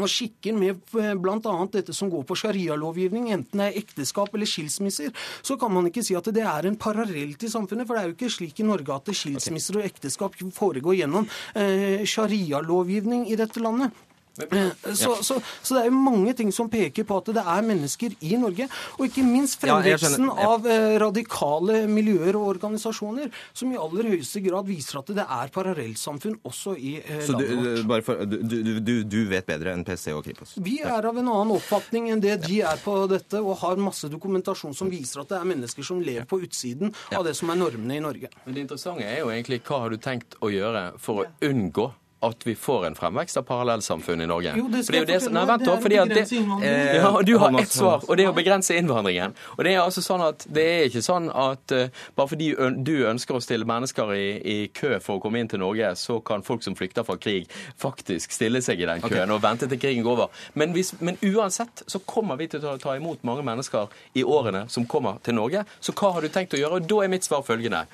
og skikker med eh, bl.a. dette som går på sharialovgivning, enten det er ekteskap eller skilsmisser, så kan man ikke si at det er en parallell til samfunnet. For det er jo ikke slik i Norge at skilsmisser og ekteskap foregår gjennom eh, sharialovgivning i dette landet. Så, så, så, det er jo mange ting som peker på at det er mennesker i Norge. Og ikke minst fremveksten ja, av eh, radikale miljøer og organisasjoner, som i aller høyeste grad viser at det er parallellsamfunn også i eh, så landet vårt. For, du, du, du, vet bedre enn PC og Kripos? Vi er av en annen oppfatning enn det de er på dette, og har masse dokumentasjon som viser at det er mennesker som lever på utsiden av det som er normene i Norge. Men Det interessante er jo egentlig hva har du tenkt å gjøre for å unngå at vi får en fremvekst av parallellsamfunn i Norge. Jo, det skal jeg fortelle Nei, vent da, fordi at det, eh, ja, Du har ett svar, og det er å begrense innvandringen. Og Det er altså sånn at det er ikke sånn at uh, bare fordi du ønsker å stille mennesker i, i, kø for å komme inn til Norge, så kan folk som flykter fra krig, faktisk stille seg i den køen okay. og vente til krigen går over. Men, hvis, men, uansett så kommer vi til å ta imot mange mennesker i årene som kommer til Norge. Så hva har du tenkt å gjøre? Og Da er mitt svar følgende.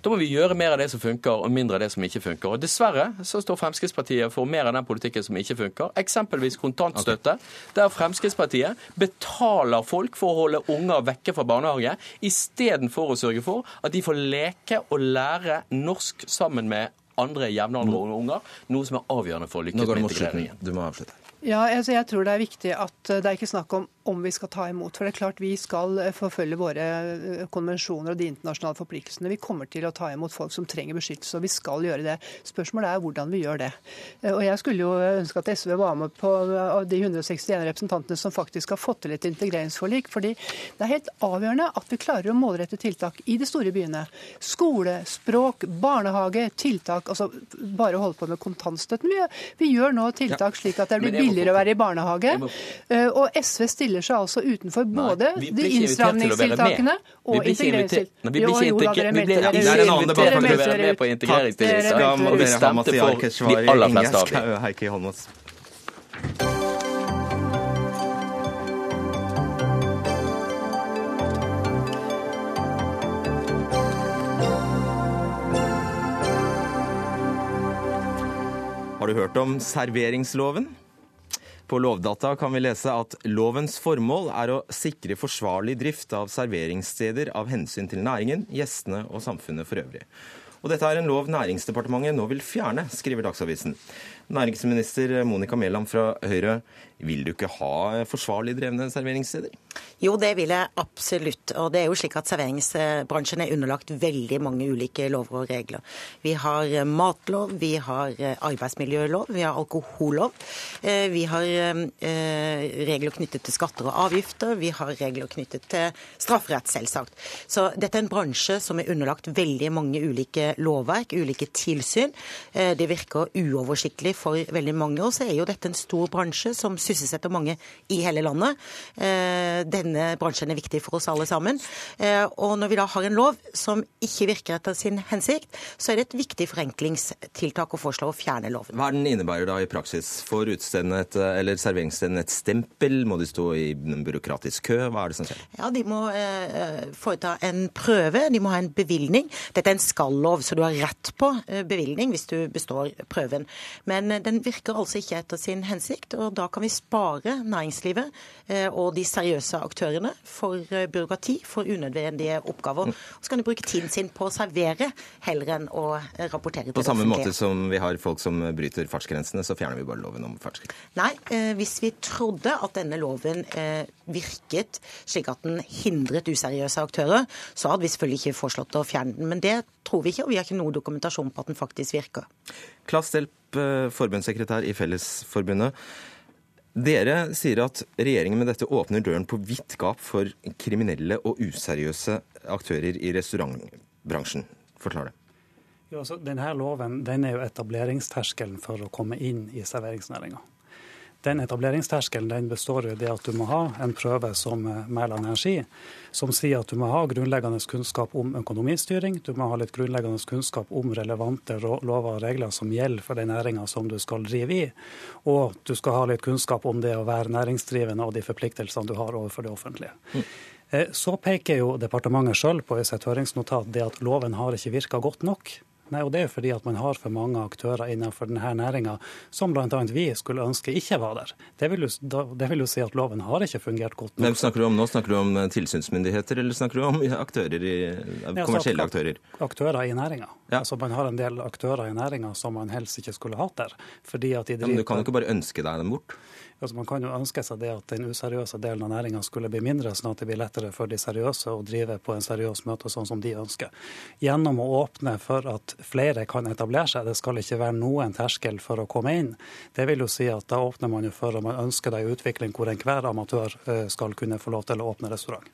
Da må vi gjøre mer av det som funker, og mindre av det som ikke funker. Og Dessverre så står Fremskrittspartiet for mer av den politikken som ikke funker. Eksempelvis kontantstøtte, der Fremskrittspartiet betaler folk for å holde unger vekke fra barnehage, istedenfor å sørge for at de får leke og lære norsk sammen med andre jevnaldrende unger, noe som er avgjørende for å lykkes med integreringen. Du må avslutte. Ja, altså jeg tror Det er viktig at det er ikke snakk om om vi skal ta imot. For det er klart Vi skal eh, forfølge våre eh, konvensjoner og de internasjonale forpliktelsene. Vi kommer til å ta imot folk som trenger beskyttelse, og vi skal gjøre det. Spørsmålet er hvordan vi gjør det. Eh, og Jeg skulle jo ønske at SV var med på de 161 representantene som faktisk har fått til et integreringsforlik. fordi det er helt avgjørende at vi klarer å målrette tiltak i de store byene. Skole, språk, barnehage, tiltak. altså Bare holde på med kontantstøtten. Vi, vi gjør nå tiltak slik at det blir billigere å være i barnehage. Og SV stiller seg altså utenfor både Nei, de innstramningstiltakene og integreringstiltakene. Vi blir ikke invitert til å være med på integreringstiltakene. Og vi stemte for de aller fleste av dem. Har du hørt om serveringsloven? På Lovdata kan vi lese at lovens formål er å sikre forsvarlig drift av serveringssteder av hensyn til næringen, gjestene og samfunnet for øvrig. Og dette er en lov Næringsdepartementet nå vil fjerne, skriver Dagsavisen. Næringsminister Monica Mæland fra Høyre, vil du ikke ha forsvarlig drevne serveringssteder? Jo, det vil jeg absolutt. Og det er jo slik at serveringsbransjen er underlagt veldig mange ulike lover og regler. Vi har eh, matlov, vi har eh, arbeidsmiljølov, vi har alkohollov. Eh, vi har regler knyttet til skatter og avgifter, vi har regler knyttet til strafferett, selvsagt. Så dette er en bransje som er underlagt veldig mange ulike lovverk, ulike tilsyn. Det virker uoversiktlig for veldig mange. Og så er jo dette en stor bransje som sysselsetter mange i hele landet. Eh, denne bransjen er viktig for oss alle sammen. Eh, og når vi da har en lov som ikke virker etter sin hensikt, så er det et viktig forenklingstiltak å foreslå å fjerne loven. Hva er den innebærer da i praksis? Får utestedet eller serveringsstedet et stempel? Må de stå i en byråkratisk kø? Hva er det som skjer? Ja, De må eh, foreta en prøve, de må ha en bevilgning. Dette er en skal-lov, så du har rett på bevilgning hvis du består prøven. Men den virker altså ikke etter sin hensikt, og da kan vi spare næringslivet eh, og de seriøse aktørene for eh, byråkrati, for unødvendige oppgaver. Og så kan de bruke tiden sin på å servere heller enn å rapportere til På samme måte som vi har folk som bryter fartsgrensene, så fjerner vi bare loven om fartsgrenser? Nei, eh, hvis vi trodde at denne loven virket slik at den hindret useriøse aktører, så hadde vi selvfølgelig ikke foreslått å fjerne den. Men det tror vi ikke, og vi har ikke noe dokumentasjon på at den faktisk virker. Klass Delp, forbundssekretær i Fellesforbundet. Dere sier at regjeringen med dette åpner døren på vidt gap for kriminelle og useriøse aktører i restaurantbransjen. Forklar det. Ja, altså, denne loven den er jo etableringsterskelen for å komme inn i serveringsnæringa. Den etableringsterskelen den består i det at du må ha en prøve som Mæland Energi, som sier at du må ha grunnleggende kunnskap om økonomistyring, du må ha litt grunnleggende kunnskap om relevante lover og regler som gjelder for den næringa som du skal drive i, og du skal ha litt kunnskap om det å være næringsdrivende og de forpliktelsene du har overfor det offentlige. Mm. Så peker jo departementet sjøl på i sitt høringsnotat det at loven har ikke virka godt nok. Nei, og Det er jo fordi at man har for mange aktører innenfor denne næringa som bl.a. vi skulle ønske ikke var der. Det vil, jo, det vil, jo, si at loven har ikke fungert godt nok. Hvem snakker du om nå? Snakker du om eh, tilsynsmyndigheter, eller snakker du om aktører i, altså kommersielle aktører? Aktører i næringa. Ja. Altså, man har en del aktører i næringa som man helst ikke skulle hatt der. fordi at de driver... Ja, men Du kan jo ikke bare ønske deg dem bort? Altså man kan jo ønske seg det at den useriøse delen av næringa skulle bli mindre, sånn at det blir lettere for de seriøse å drive på en seriøs møte sånn som de ønsker. Gjennom å åpne for at flere kan etablere seg, det skal ikke være noen terskel for å komme inn. Det vil jo si at da åpner man jo for at man ønsker deg utvikling hvor enhver amatør eh, skal kunne få lov til å åpne restaurant.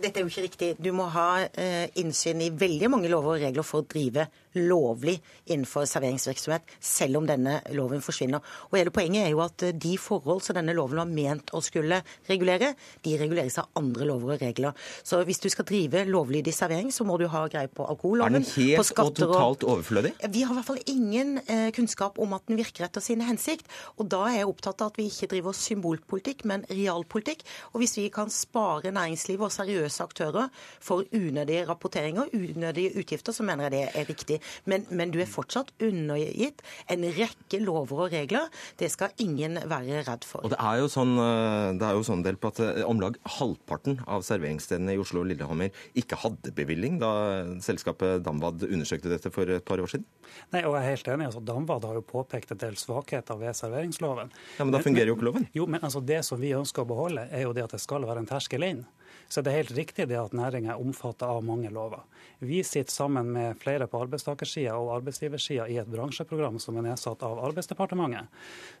Dette er jo ikke riktig. Du må ha eh, innsyn i veldig mange lover og regler for å drive lovlig innenfor serveringsvirksomhet, selv om denne loven forsvinner. Og hele Poenget er jo at de de forhold som denne loven var ment å skulle regulere, de reguleres av andre lover og regler. Så hvis du skal drive lovlydig servering, så må du ha greie på alkoholloven, Er den helt og totalt overflødig? Vi har i hvert fall ingen eh, kunnskap om at den virker etter sin hensikt. Og da er jeg opptatt av at vi ikke driver symbolpolitikk, men realpolitikk. Og hvis vi kan spare næringslivet og seriøse aktører for unødige rapporteringer, unødige utgifter, så mener jeg det er riktig. Men, men du er fortsatt undergitt en rekke lover og regler. Det skal ingen være redd for. Og Det er jo sånn, eh, det er jo sånn del på at eh, om lag halvparten av serveringsstedene i Oslo og Lillehammer ikke hadde bevilling da selskapet Damvad undersøkte dette for et par år siden? Nei, og jeg er helt enig. altså Damvad har jo påpekt en del svakheter ved serveringsloven. Ja, Men da fungerer jo ikke loven? Jo, men altså det som vi ønsker å beholde, er jo det at det skal være en terskel inn. Så det er helt riktig det at næringa er omfatta av mange lover. Vi sitter sammen med flere på arbeidstakersida og arbeidsgiversida i et bransjeprogram som er nedsatt av Arbeidsdepartementet,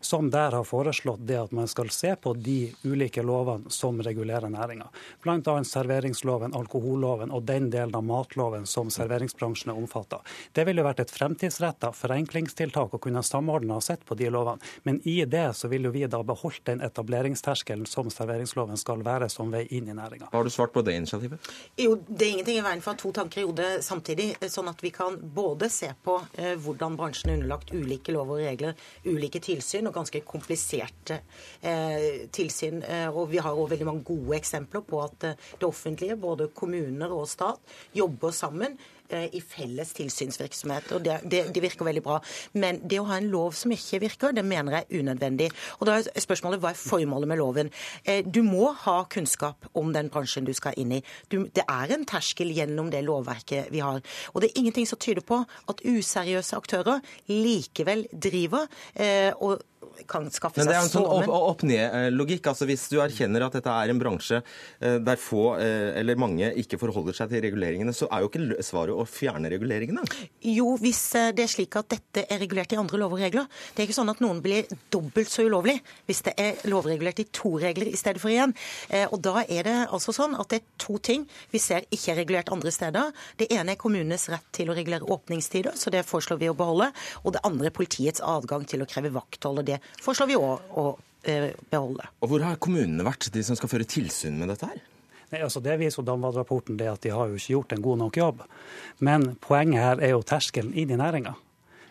som der har foreslått det at man skal se på de ulike lovene som regulerer næringa. Bl.a. serveringsloven, alkoholloven og den delen av matloven som serveringsbransjen er omfatta. Det ville vært et fremtidsretta forenklingstiltak å kunne samordne og sett på de lovene. Men i det så vil jo vi da beholdt den etableringsterskelen som serveringsloven skal være som vei inn i næringa. Har du svart på det initiativet? Jo, Det er ingenting i veien for to tanker i hodet samtidig. Sånn at vi kan både se på eh, hvordan bransjen er underlagt ulike lover og regler, ulike tilsyn og ganske kompliserte eh, tilsyn. Eh, og vi har òg veldig mange gode eksempler på at det offentlige, både kommuner og stat, jobber sammen i felles tilsynsvirksomhet. og det, det, det, virker veldig bra. Men det å ha en lov som ikke virker, det mener jeg er unødvendig. Og da er spørsmålet hva er formålet med loven? Eh, du må ha kunnskap om den bransjen du skal inn i. Du, det er en terskel gjennom det lovverket vi har. Og det er ingenting som tyder på at useriøse aktører likevel driver eh, og kan skaffe seg Men det er en sånn opp-ned-logikk. altså Hvis du erkjenner at dette er en bransje eh, der få eh, eller mange ikke forholder seg til reguleringene, så er jo ikke svaret å fjerne reguleringene? Jo, hvis eh, det er slik at dette er regulert i andre lover og regler. Det er ikke sånn at noen blir dobbelt så ulovlig hvis det er lovregulert i to regler i stedet for én. Og da er det altså sånn at det er to ting vi ser ikke er regulert andre steder. Det ene er kommunenes rett til å regulere åpningstider, så det foreslår vi å beholde. Og det andre er politiets adgang til å kreve vakthold. og det foreslår vi òg å eh, beholde. Og Hvor har kommunene vært, de som skal føre tilsyn med dette her? Nei, altså Det viser Damvad-rapporten at de har jo ikke gjort en god nok jobb. Men poenget her er jo terskelen inn i næringa.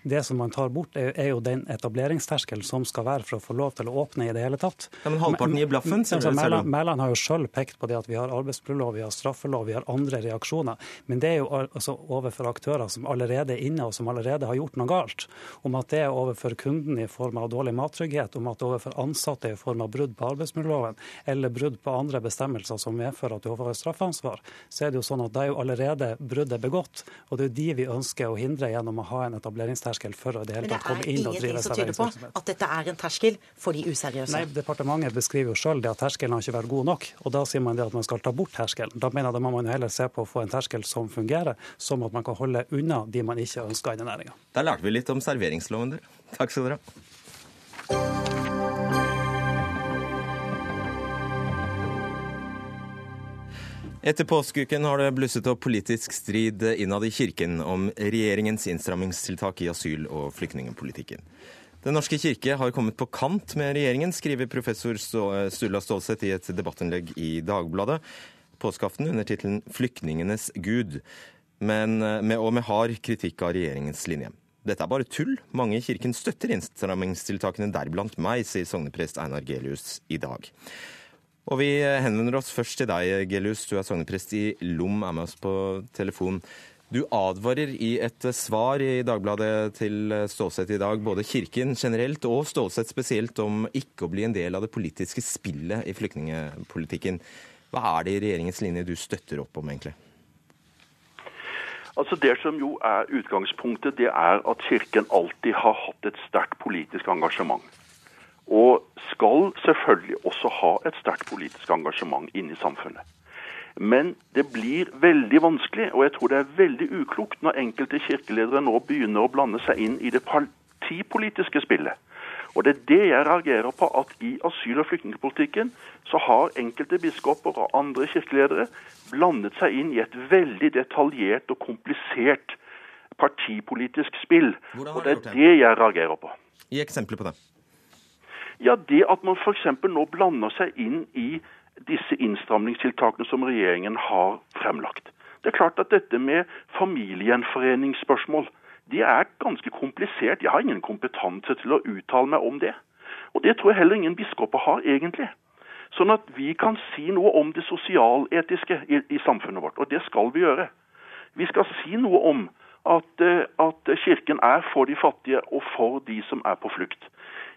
Det som man tar bort, er, jo den etableringsterskelen som skal være for å få lov til å åpne i det hele tatt. Ja, Men halvparten gir blaffen, sier altså, Mæland, Mæland har jo sjøl pekt på det at vi har arbeidsmiljølov, vi har straffelov, vi har andre reaksjoner. Men det er jo altså overfor aktører som allerede er inne, og som allerede har gjort noe galt. Om at det er overfor kunden i form av dårlig mattrygghet, om at det er overfor ansatte i form av brudd på arbeidsmiljøloven, eller brudd på andre bestemmelser som medfører at du overfor straffansvar, så er det jo sånn at da er jo allerede bruddet begått. Og det er jo de vi ønsker å hindre gjennom å ha en etableringsterskel terskel for å det hele tatt komme inn og drive serveringsvirksomhet. Men det er ingenting som tyder på at dette er en terskel for de useriøse? Nei, departementet beskriver jo sjøl at terskelen har ikke vært god nok. Og da sier man det at man skal ta bort terskelen. Da mener jeg da må man heller se på å få en terskel som fungerer, som at man kan holde unna de man ikke ønsker i næringa. Da lærte vi litt om serveringsloven, dere. Takk skal dere ha. Etter påskeuken har det blusset opp politisk strid innad i kirken om regjeringens innstrammingstiltak i asyl- og flyktningpolitikken. Den norske kirke har kommet på kant med regjeringen, skriver professor Sturla Stålseth i et debattinnlegg i Dagbladet påskeaften under tittelen 'Flyktningenes gud', men med, og med hard kritikk av regjeringens linje. Dette er bare tull. Mange i kirken støtter innstrammingstiltakene, deriblant meg, sier sogneprest Einar Gelius i dag. Og vi henvender oss først til deg, Gelius. Du er sogneprest i Lom, er med oss på telefon. Du advarer i et svar i Dagbladet til Stålsett i dag både Kirken generelt og Stålsett spesielt om ikke å bli en del av det politiske spillet i flyktningepolitikken. Hva er det i regjeringens linje du støtter opp om, egentlig? Altså Det som jo er utgangspunktet, det er at Kirken alltid har hatt et sterkt politisk engasjement. Og skal selvfølgelig også ha et sterkt politisk engasjement inne i samfunnet. Men det blir veldig vanskelig, og jeg tror det er veldig uklokt når enkelte kirkeledere nå begynner å blande seg inn i det partipolitiske spillet. Og Det er det jeg reagerer på, at i asyl- og flyktningpolitikken så har enkelte biskoper og andre kirkeledere blandet seg inn i et veldig detaljert og komplisert partipolitisk spill. Og det er det jeg reagerer på. Gi eksempler på det. Ja, Det at man f.eks. nå blander seg inn i disse innstramningstiltakene som regjeringen har fremlagt. Det er klart at dette med familiegjenforeningsspørsmål det er ganske komplisert. Jeg har ingen kompetanse til å uttale meg om det. Og det tror jeg heller ingen biskoper har, egentlig. Sånn at vi kan si noe om det sosialetiske i, i samfunnet vårt, og det skal vi gjøre. Vi skal si noe om at, eh, at Kirken er for de fattige og for de som er på flukt.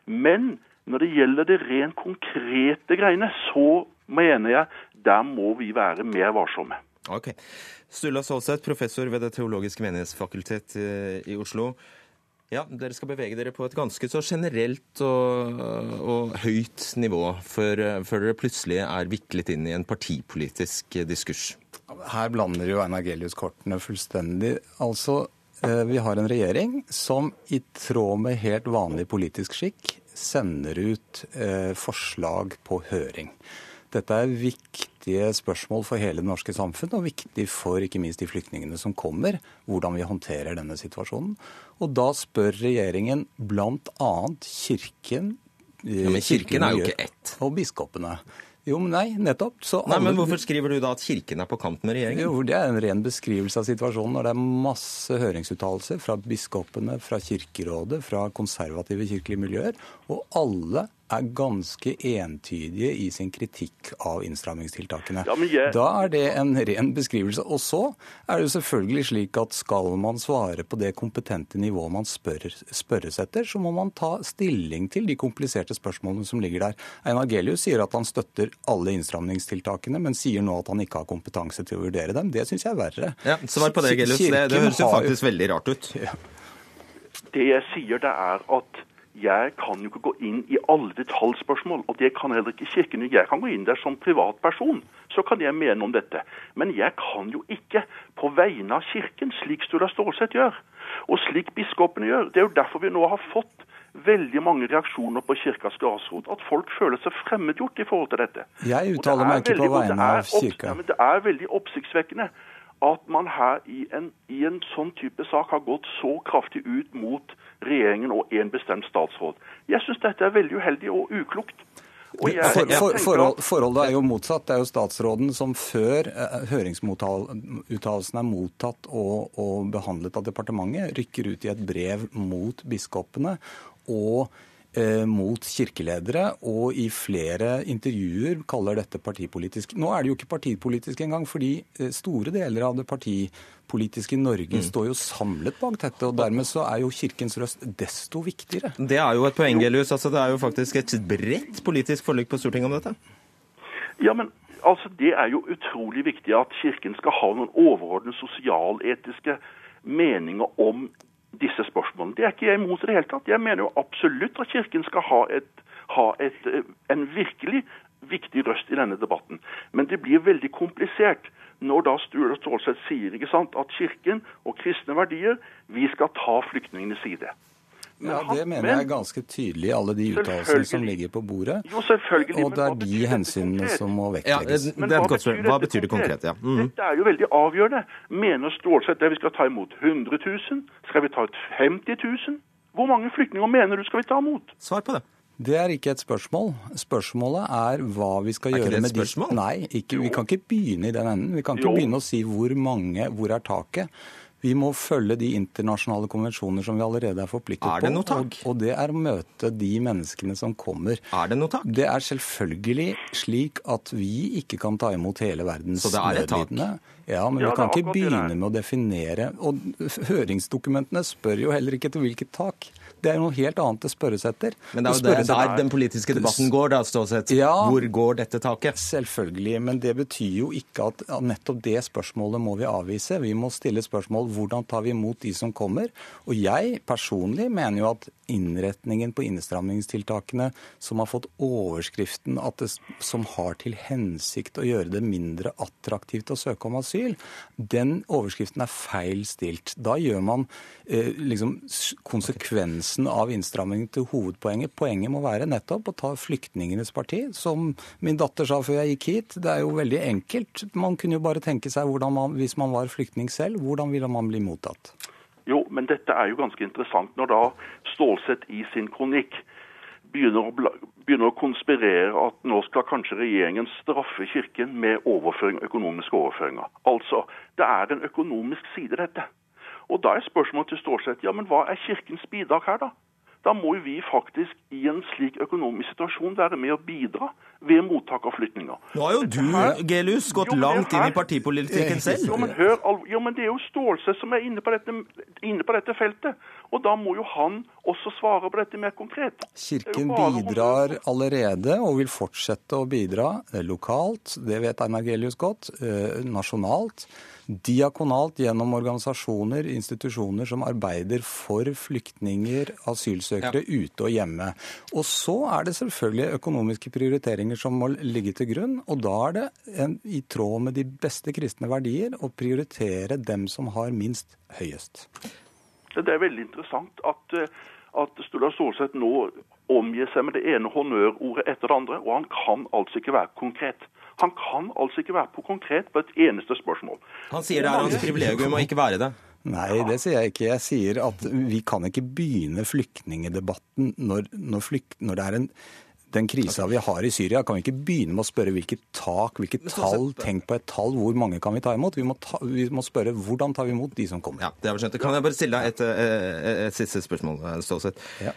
Men når det gjelder det rent konkrete greiene, så mener jeg der må vi være mer varsomme. Ok. Sturla Solseth, professor ved Det teologiske menighetsfakultet eh, i Oslo. Ja, Dere skal bevege dere på et ganske så generelt og, og høyt nivå før, før, dere plutselig er viklet inn i en partipolitisk diskurs. Her blander jo Einar Gelius kortene fullstendig. Altså, eh, Vi har en regjering som i tråd med helt vanlig politisk skikk sender ut eh, forslag på høring. Dette er viktige spørsmål for hele det norske samfunn, og viktig for ikke minst de flyktningene som kommer, hvordan vi håndterer denne situasjonen. Og da spør regjeringen bl.a. Kirken ja, Men Kirken er jo ikke ett. Og biskopene. Jo, men nei, nettopp. Nei, men Hvorfor skriver du da at Kirken er på kant med regjeringen? Jo, Det er en ren beskrivelse av situasjonen. når Det er masse høringsuttalelser fra biskopene, fra Kirkerådet, fra konservative kirkelige miljøer. Og alle er ganske entydige i sin kritikk av innstrammingstiltakene. Ja, jeg... Da er det en ren beskrivelse. Og så er det jo selvfølgelig slik at skal man svare på det kompetente nivået man spør, spørres etter, så må man ta stilling til de kompliserte spørsmålene som ligger der. Einar Gelius sier at han støtter alle innstramningstiltakene, men sier nå at han ikke har kompetanse til å vurdere dem. Det syns jeg er verre. Ja, Svar på det, Gelius. Det, det høres jo faktisk veldig rart ut. Ja. Det jeg sier, det er at jeg kan jo ikke gå inn i alle detaljspørsmål, og det kan heller ikke Kirken. Jeg kan gå inn der som privatperson, så kan jeg mene om dette. Men jeg kan jo ikke på vegne av Kirken, slik Sturla Stålsett gjør, og slik biskopene gjør. Det er jo derfor vi nå har fått veldig mange reaksjoner på kirkas grasrot. At folk føler seg fremmedgjort i forhold til dette. Jeg uttaler meg ikke på vegne av kirka. Det er veldig oppsiktsvekkende at man her i en, i en sånn type sak har gått så kraftig ut mot regjeringen og en bestemt statsråd. Jeg syns dette er veldig uheldig og uklokt. Og jeg, for, for, forhold, forholdet er jo motsatt. Det er jo statsråden som før eh, høringsuttalelsen er mottatt og, og behandlet av departementet, rykker ut i et brev mot biskopene og mot kirkeledere, og i flere intervjuer kaller dette partipolitisk. Nå er det jo ikke partipolitisk engang, fordi eh, store deler av det partipolitiske Norge mm. står jo samlet bak dette. og Dermed så er jo Kirkens røst desto viktigere. Det er jo et poeng, Elius. Altså, det er jo faktisk et bredt politisk forlik på Stortinget om dette. Ja, men altså, Det er jo utrolig viktig at Kirken skal ha noen overordnede sosialetiske meninger om disse spørsmålene. Det er ikke jeg imot i det hele tatt. Jeg mener jo absolutt at Kirken skal ha, et, ha et, eh, en virkelig viktig røst i denne debatten. Men det blir veldig komplisert når da Sture Stålsett sier sant, at Kirken og kristne verdier, vi skal ta flyktningenes side. Ja, Det mener jeg er ganske tydelig i alle de uttalelsene som ligger på bordet. Jo, selvfølgelig. Og det er de hensynene som må vektlegges. Ja, det, hva, betyr hva betyr det konkret? Ja. Mm. Dette er jo veldig avgjørende. Mener Stålsett at vi skal ta imot 100 000? Skal vi ta ut 50 000? Hvor mange flyktninger mener du skal vi ta imot? Svar på det. Det er ikke et spørsmål. Spørsmålet er hva vi skal gjøre med de Nei, ikke, vi kan ikke begynne i den enden. Vi kan ikke jo. begynne å si hvor mange, hvor er taket. Vi må følge de internasjonale konvensjoner som vi allerede er forpliktet på. Er det noe tak? Og, og det er å møte de menneskene som kommer. Er det noe tak? Det er selvfølgelig slik at vi ikke kan ta imot hele verdens Så det er et tak? nødlidende. Ja, men Ja, vi kan ikke begynne med å definere Og høringsdokumentene spør jo heller ikke etter hvilket tak. Det er noe helt annet det spørres etter. Men det er jo det, der, den politiske debatten går, da, Ståseth. Ja. Hvor går dette taket? Selvfølgelig, men det betyr jo ikke at at nettopp det spørsmålet må vi avvise. Vi må stille spørsmål hvordan tar vi imot de som kommer. Og jeg personlig mener jo at innretningen på innstrammingstiltakene som har fått overskriften at det, som har til hensikt å gjøre det mindre attraktivt å søke om asyl, den overskriften er feil stilt. Da gjør man eh, liksom konsekvensen av innstrammingen til hovedpoenget. Poenget må være nettopp å ta flyktningenes parti. Som min datter sa før jeg gikk hit, det er jo veldig enkelt. Man kunne jo bare tenke seg hvordan man, hvis man var flyktning selv, hvordan ville man bli mottatt? Jo, men dette er jo ganske interessant når da Stålsett i sin kronikk begynner å, begynner å konspirere at nå skal kanskje regjeringen straffe Kirken med overføring, økonomiske overføringer. Altså, det er en økonomisk side dette. Og da er spørsmålet til Stålsett ja, men hva er Kirkens bidrag her, da? Da må jo vi faktisk i en slik økonomisk situasjon være med å bidra ved mottak av flyktninger. Nå har jo du, Gelius, gått Jo, langt inn i partipolitikken selv. Jo, men hør, jo, men det er jo Stålsett som er inne på, dette, inne på dette feltet. Og da må jo han også svare på dette mer konkret. Kirken bidrar allerede og vil fortsette å bidra lokalt, det vet Einar Gelius godt, eh, nasjonalt, diakonalt gjennom organisasjoner, institusjoner som arbeider for flyktninger, asylsøkere ute og hjemme. Og så er det selvfølgelig økonomiske prioriteringer som må ligge til grunn, og da er det en, i tråd med de beste kristne verdier å prioritere dem som har minst høyest. Det er veldig interessant at, eh, at Sturla Solseth nå omgir seg med det ene honnørordet etter det andre, og han kan altså ikke være konkret. Han kan altså ikke være på konkret på et eneste spørsmål. Han sier det er hans privilegium å ikke være det. Nei, det sier jeg ikke. Jeg sier at vi kan ikke begynne flyktningedebatten når, når, flykt, når det er en den krisa vi har i Syria, kan vi ikke begynne med å spørre hvilket tak, hvilket tall, tenk på et tall, hvor mange kan vi ta imot? Vi må, ta, vi må spørre hvordan tar vi imot de som kommer. Ja, det har vi skjønt. Kan jeg bare stille deg et, et, et siste spørsmål, eh, Stålsett? Ja.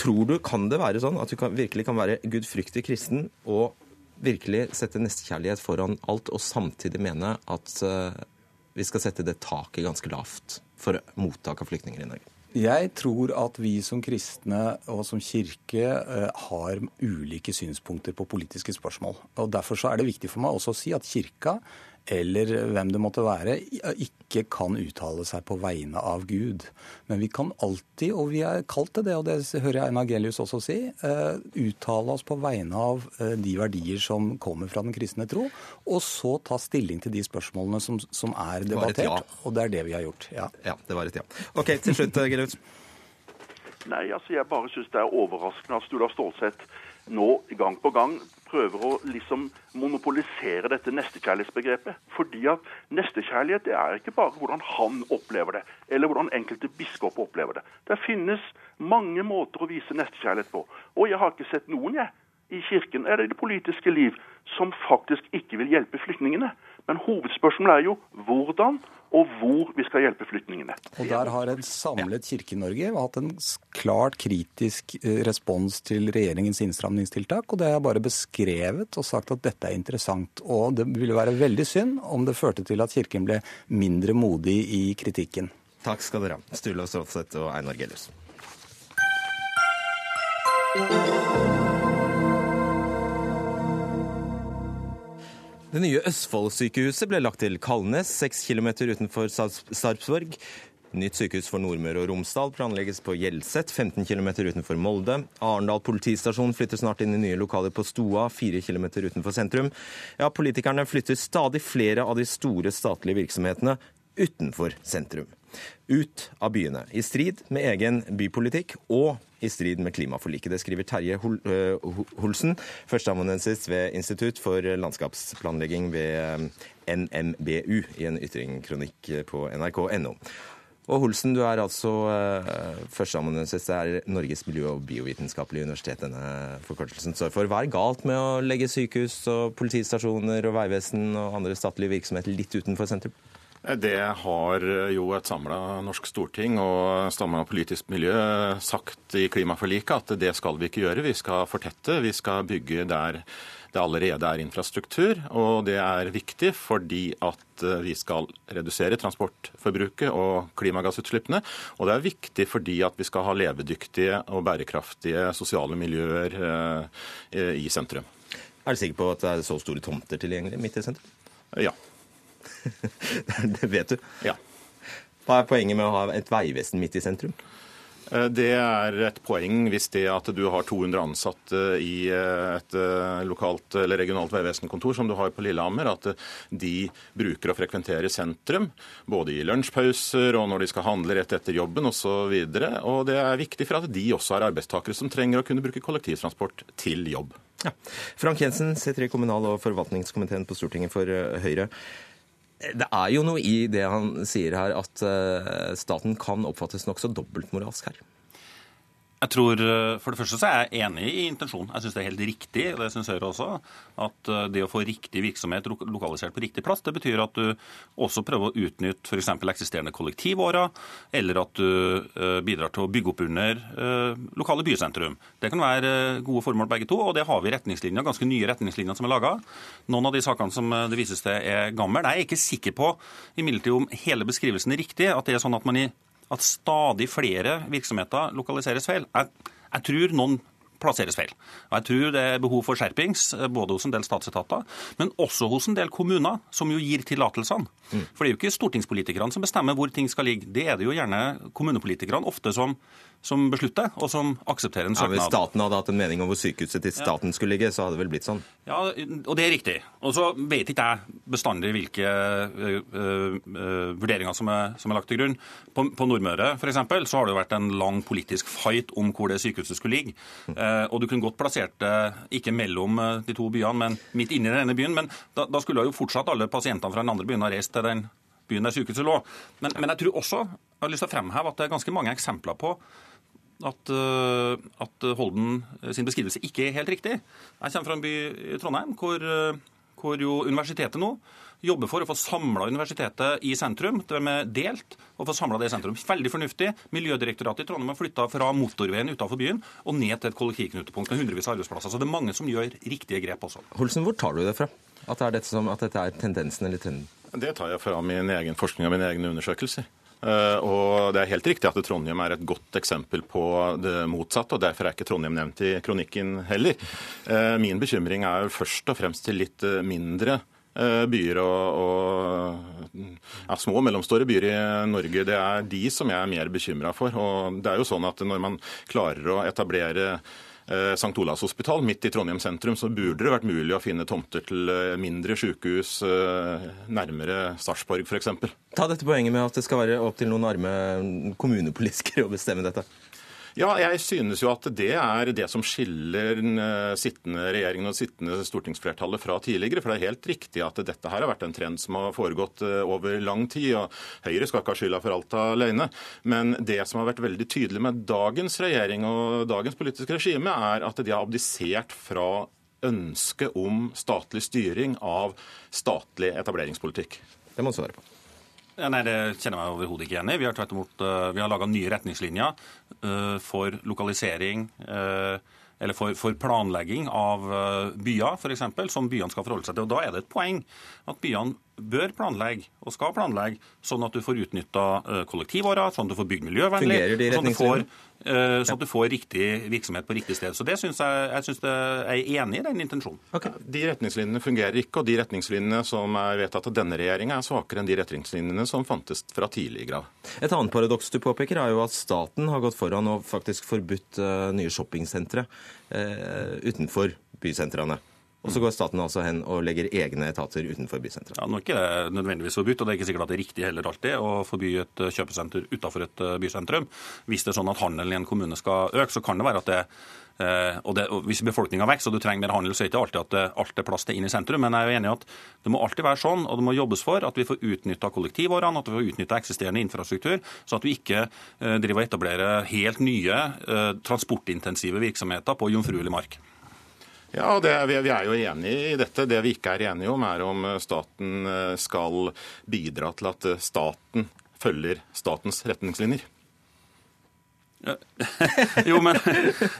Tror du, kan det være sånn at du kan, virkelig kan være gudfryktig kristen og virkelig sette nestekjærlighet foran alt, og samtidig mene at eh, vi skal sette det taket ganske lavt for mottak av flyktninger i Norge? Jeg tror at vi som kristne og som kirke eh, har ulike synspunkter på politiske spørsmål. Og Derfor så er det viktig for meg også å si at kirka, eller hvem det måtte være, ikke kan uttale seg på vegne av Gud. Men vi kan alltid, og vi er kalt til det, og det hører jeg Einar Gelius også si, eh, uttale oss på vegne av eh, de verdier som kommer fra den kristne tro, og så ta stilling til de spørsmålene som, som er var et ja. debattert. Og det er det vi har gjort. ja. Ja, det var et ja. OK, til slutt, eh, Gelius. Nei, altså jeg bare syns det er overraskende at Sturla Stålsett nå gang på gang prøver å liksom monopolisere dette nestekjærlighetsbegrepet. Fordi at nestekjærlighet det er ikke bare hvordan han opplever det, eller hvordan enkelte biskoper opplever det. Det finnes mange måter å vise nestekjærlighet på. Og jeg har ikke sett noen, jeg, i kirken eller i det politiske liv som faktisk ikke vil hjelpe flyktningene. Men hovedspørsmålet er jo hvordan og hvor vi skal hjelpe flyktningene. Og der har en samlet Kirke-Norge hatt en klart kritisk eh, respons til regjeringens innstramningstiltak. Og det har jeg bare beskrevet og sagt at dette er interessant. Og det ville være veldig synd om det førte til at Kirken ble mindre modig i kritikken. Takk skal dere ha, Sturla Stråtseth og Einar Gelius. Det nye Østfold-sykehuset ble lagt til Kalnes, seks kilometer utenfor Sarpsborg. Nytt sykehus for Nordmøre og Romsdal planlegges på Hjelset, 15 km utenfor Molde. Arendal politistasjon flytter snart inn i nye lokaler på Stoa, 4 km utenfor sentrum. Ja, politikerne flytter stadig flere av de store statlige virksomhetene utenfor sentrum. Ut av byene, i strid med egen bypolitikk og i strid med klimaforliket. Det skriver Terje øh, Holsen, førsteamanuensis ved Institutt for landskapsplanlegging ved øh, NMBU, i en ytringkronikk på nrk.no. Og Holsen, du er altså førsteamanuensis. Er Norges miljø- og biovitenskapelige universitet denne forkortelsen står for. Hva er galt med å legge sykehus og politistasjoner og veivesen og andre statlige virksomheter litt utenfor sentrum? Det har jo et samla norsk storting og stamma politisk miljø sagt i klimaforliket at det skal vi ikke gjøre. Vi skal fortette, vi skal bygge der det allerede er infrastruktur. Og det er viktig fordi at vi skal redusere transportforbruket og klimagassutslippene. Og det er viktig fordi at vi skal ha levedyktige og bærekraftige sosiale miljøer i sentrum. Er du sikker på at det er så store tomter tilgjengelig midt i sentrum? Ja. *laughs* det vet du? Ja. Hva er poenget med å ha et veivesen midt i sentrum? Det er et poeng hvis det at du har 200 ansatte i et lokalt eller regionalt veivesenkontor, som du har på Lillehammer, at de bruker å frekventere sentrum, både i lunsjpauser og når de skal handle rett etter jobben osv. Og, så og det er viktig for at de også er arbeidstakere som trenger å kunne bruke kollektivtransport til jobb. Ja. Frank Jensen C3 kommunal- og forvaltningskomiteen på Stortinget for Høyre. Det er jo noe i det han sier her, at staten kan oppfattes nokså dobbeltmoralsk her. Jeg tror, For det første så er jeg enig i intensjonen. Jeg syns det er helt riktig og det synes Høyre også, at det å få riktig virksomhet lokalisert på riktig plass, det betyr at du også prøver å utnytte f.eks. eksisterende kollektivårer, eller at du bidrar til å bygge opp under lokale bysentrum. Det kan være gode formål begge to, og det har vi retningslinjer, ganske nye retningslinjer som er laga. Noen av de sakene som det vises til er gamle. Jeg er ikke sikker på imidlertid om hele beskrivelsen er riktig. At det er sånn at man i at stadig flere virksomheter lokaliseres feil. Jeg, jeg, tror noen plasseres feil. Og Jeg tror det er behov for skjerpings, både hos en del statsetater, men også hos en del kommuner, som jo gir tillatelsene. Mm. For det er jo ikke stortingspolitikerne som bestemmer hvor ting skal ligge. Det er det jo gjerne kommunepolitikerne ofte som, som beslutter, og som aksepterer en søknad. Ja, Hvis staten hadde hatt en mening om hvor sykehuset til staten skulle ligge, så hadde det vel blitt sånn? Ja, og det er riktig. Og så vet ikke jeg bestandig hvilke uh, uh, vurderinger som er, som er, lagt til grunn. På, på Nordmøre f.eks. så har det jo vært en lang politisk fight om hvor det sykehuset skulle ligge. Uh, og du kunne godt plassert det ikke mellom de to byene, men midt inni denne byen. Men da, da skulle jo fortsatt alle pasientene fra den andre byen ha reist til den byen der sykehuset lå. Men, men, jeg tror også jeg har lyst til å fremheve at det er ganske mange eksempler på at, at, Holden sin beskrivelse ikke er helt riktig. Jeg kommer fra en by i Trondheim hvor, hvor jo universitetet nå jobber for å få samla universitetet i sentrum. Det er delt og få samla det i sentrum. Veldig fornuftig. Miljødirektoratet i Trondheim har flytta fra motorveien utenfor byen og ned til et kollektivknutepunkt med hundrevis av arbeidsplasser. Så det er mange som gjør riktige grep også. Holsen, hvor tar du det fra? At, det er dette som, at dette er tendensen eller trenden? Det tar jeg fra min egen forskning og mine egne undersøkelser. Og Det er helt riktig at Trondheim er et godt eksempel på det motsatte. og Derfor er ikke Trondheim nevnt i kronikken heller. Min bekymring er jo først og fremst til litt mindre byer og, og ja, små og mellomstore byer i Norge. Det er de som jeg er mer bekymra for. Og det er jo sånn at Når man klarer å etablere St. Olavs hospital midt i Trondheim sentrum, så burde det vært mulig å finne tomter til mindre sykehus nærmere Sarpsborg f.eks. Ta dette poenget med at det skal være opp til noen arme kommunepolitikere å bestemme dette. Ja, jeg synes jo at det er det som skiller den sittende regjeringen og sittende stortingsflertallet fra tidligere. For det er helt riktig at dette her har vært en trend som har foregått over lang tid. og Høyre skal ikke ha skylda for alt alene. Men det som har vært veldig tydelig med dagens regjering og dagens politiske regime, er at de har abdisert fra ønsket om statlig styring av statlig etableringspolitikk. Det må du svare på. Nei, Det kjenner jeg meg overhodet ikke igjen i. Vi har tvert har laga nye retningslinjer for lokalisering eller for, for planlegging av byer, f.eks., som byene skal forholde seg til. Og Da er det et poeng at byene bør planlegge og skal planlegge sånn at du får utnytta kollektivårer, sånn at du får bygd miljøvennlig, sånn at, du får, sånn at du får riktig virksomhet på riktig sted. Så det synes jeg, jeg, synes det, jeg er enig i den intensjonen. Okay. De retningslinjene fungerer ikke, og de retningslinjene som er vedtatt av denne regjeringa, er svakere enn de retningslinjene som fantes fra tidligere av. Et annet paradoks du påpeker, er jo at staten har gått foran og faktisk forbudt uh, nye shoppingsentre utenfor bysentrene. Og så går staten altså hen og legger egne etater utenfor bysentra. Ja, Nå er ikke det nødvendigvis forbudt, og det er ikke sikkert at det er riktig heller alltid å forby et kjøpesenter utenfor et bysentrum. Hvis det er sånn at handelen i en kommune skal øke, så kan det være at det og, det, og Hvis befolkninga vokser og du trenger mer handel, så er det ikke alltid at alt er plass til inn i sentrum. Men jeg er jo enig i at det må alltid være sånn, og det må jobbes for at vi får utnytta kollektivårene, at vi får utnytta eksisterende infrastruktur, så at vi ikke eh, driver og etablerer helt nye eh, transportintensive virksomheter på jomfruelig mark. Ja, det, vi, vi er jo enige i dette. Det vi ikke er enige om, er om staten skal bidra til at staten følger statens retningslinjer. *laughs* jo, men,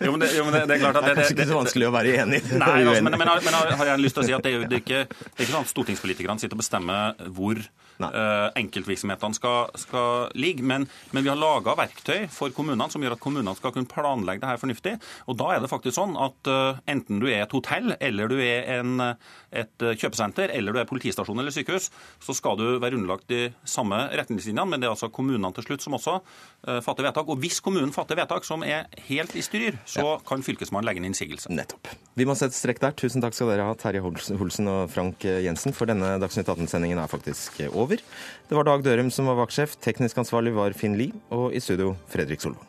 jo, men, det, jo, men det, det, er klart at det, det er kanskje ikke så vanskelig å være enig. *laughs* Nei, *laughs* altså, men, men, men, har jeg lyst til å si at det er, det er ikke, det er ikke sånn at stortingspolitikerne sitter og bestemmer hvor uh, enkeltvirksomhetene skal, skal ligge. Men, men, vi har laga verktøy for kommunene som gjør at kommunene skal kunne planlegge det her fornuftig. Og da er det faktisk sånn at uh, enten du er et hotell, eller du er en, et kjøpesenter, eller du er politistasjon eller sykehus, så skal du være underlagt de samme retningslinjene. Men det er altså kommunene til slutt som også uh, fatter vedtak. Og hvis kommunen fatter vedtak som er helt i styr, så ja. kan Fylkesmannen legge inn innsigelse. Nettopp. Vi må sette strekk der. Tusen takk skal dere ha, Terje Holsen og Frank Jensen, for denne Dagsnytt 18-sendingen er faktisk over. Det var Dag Dørum som var vaktsjef, teknisk ansvarlig var Finn Lie, og i studio Fredrik Solvang.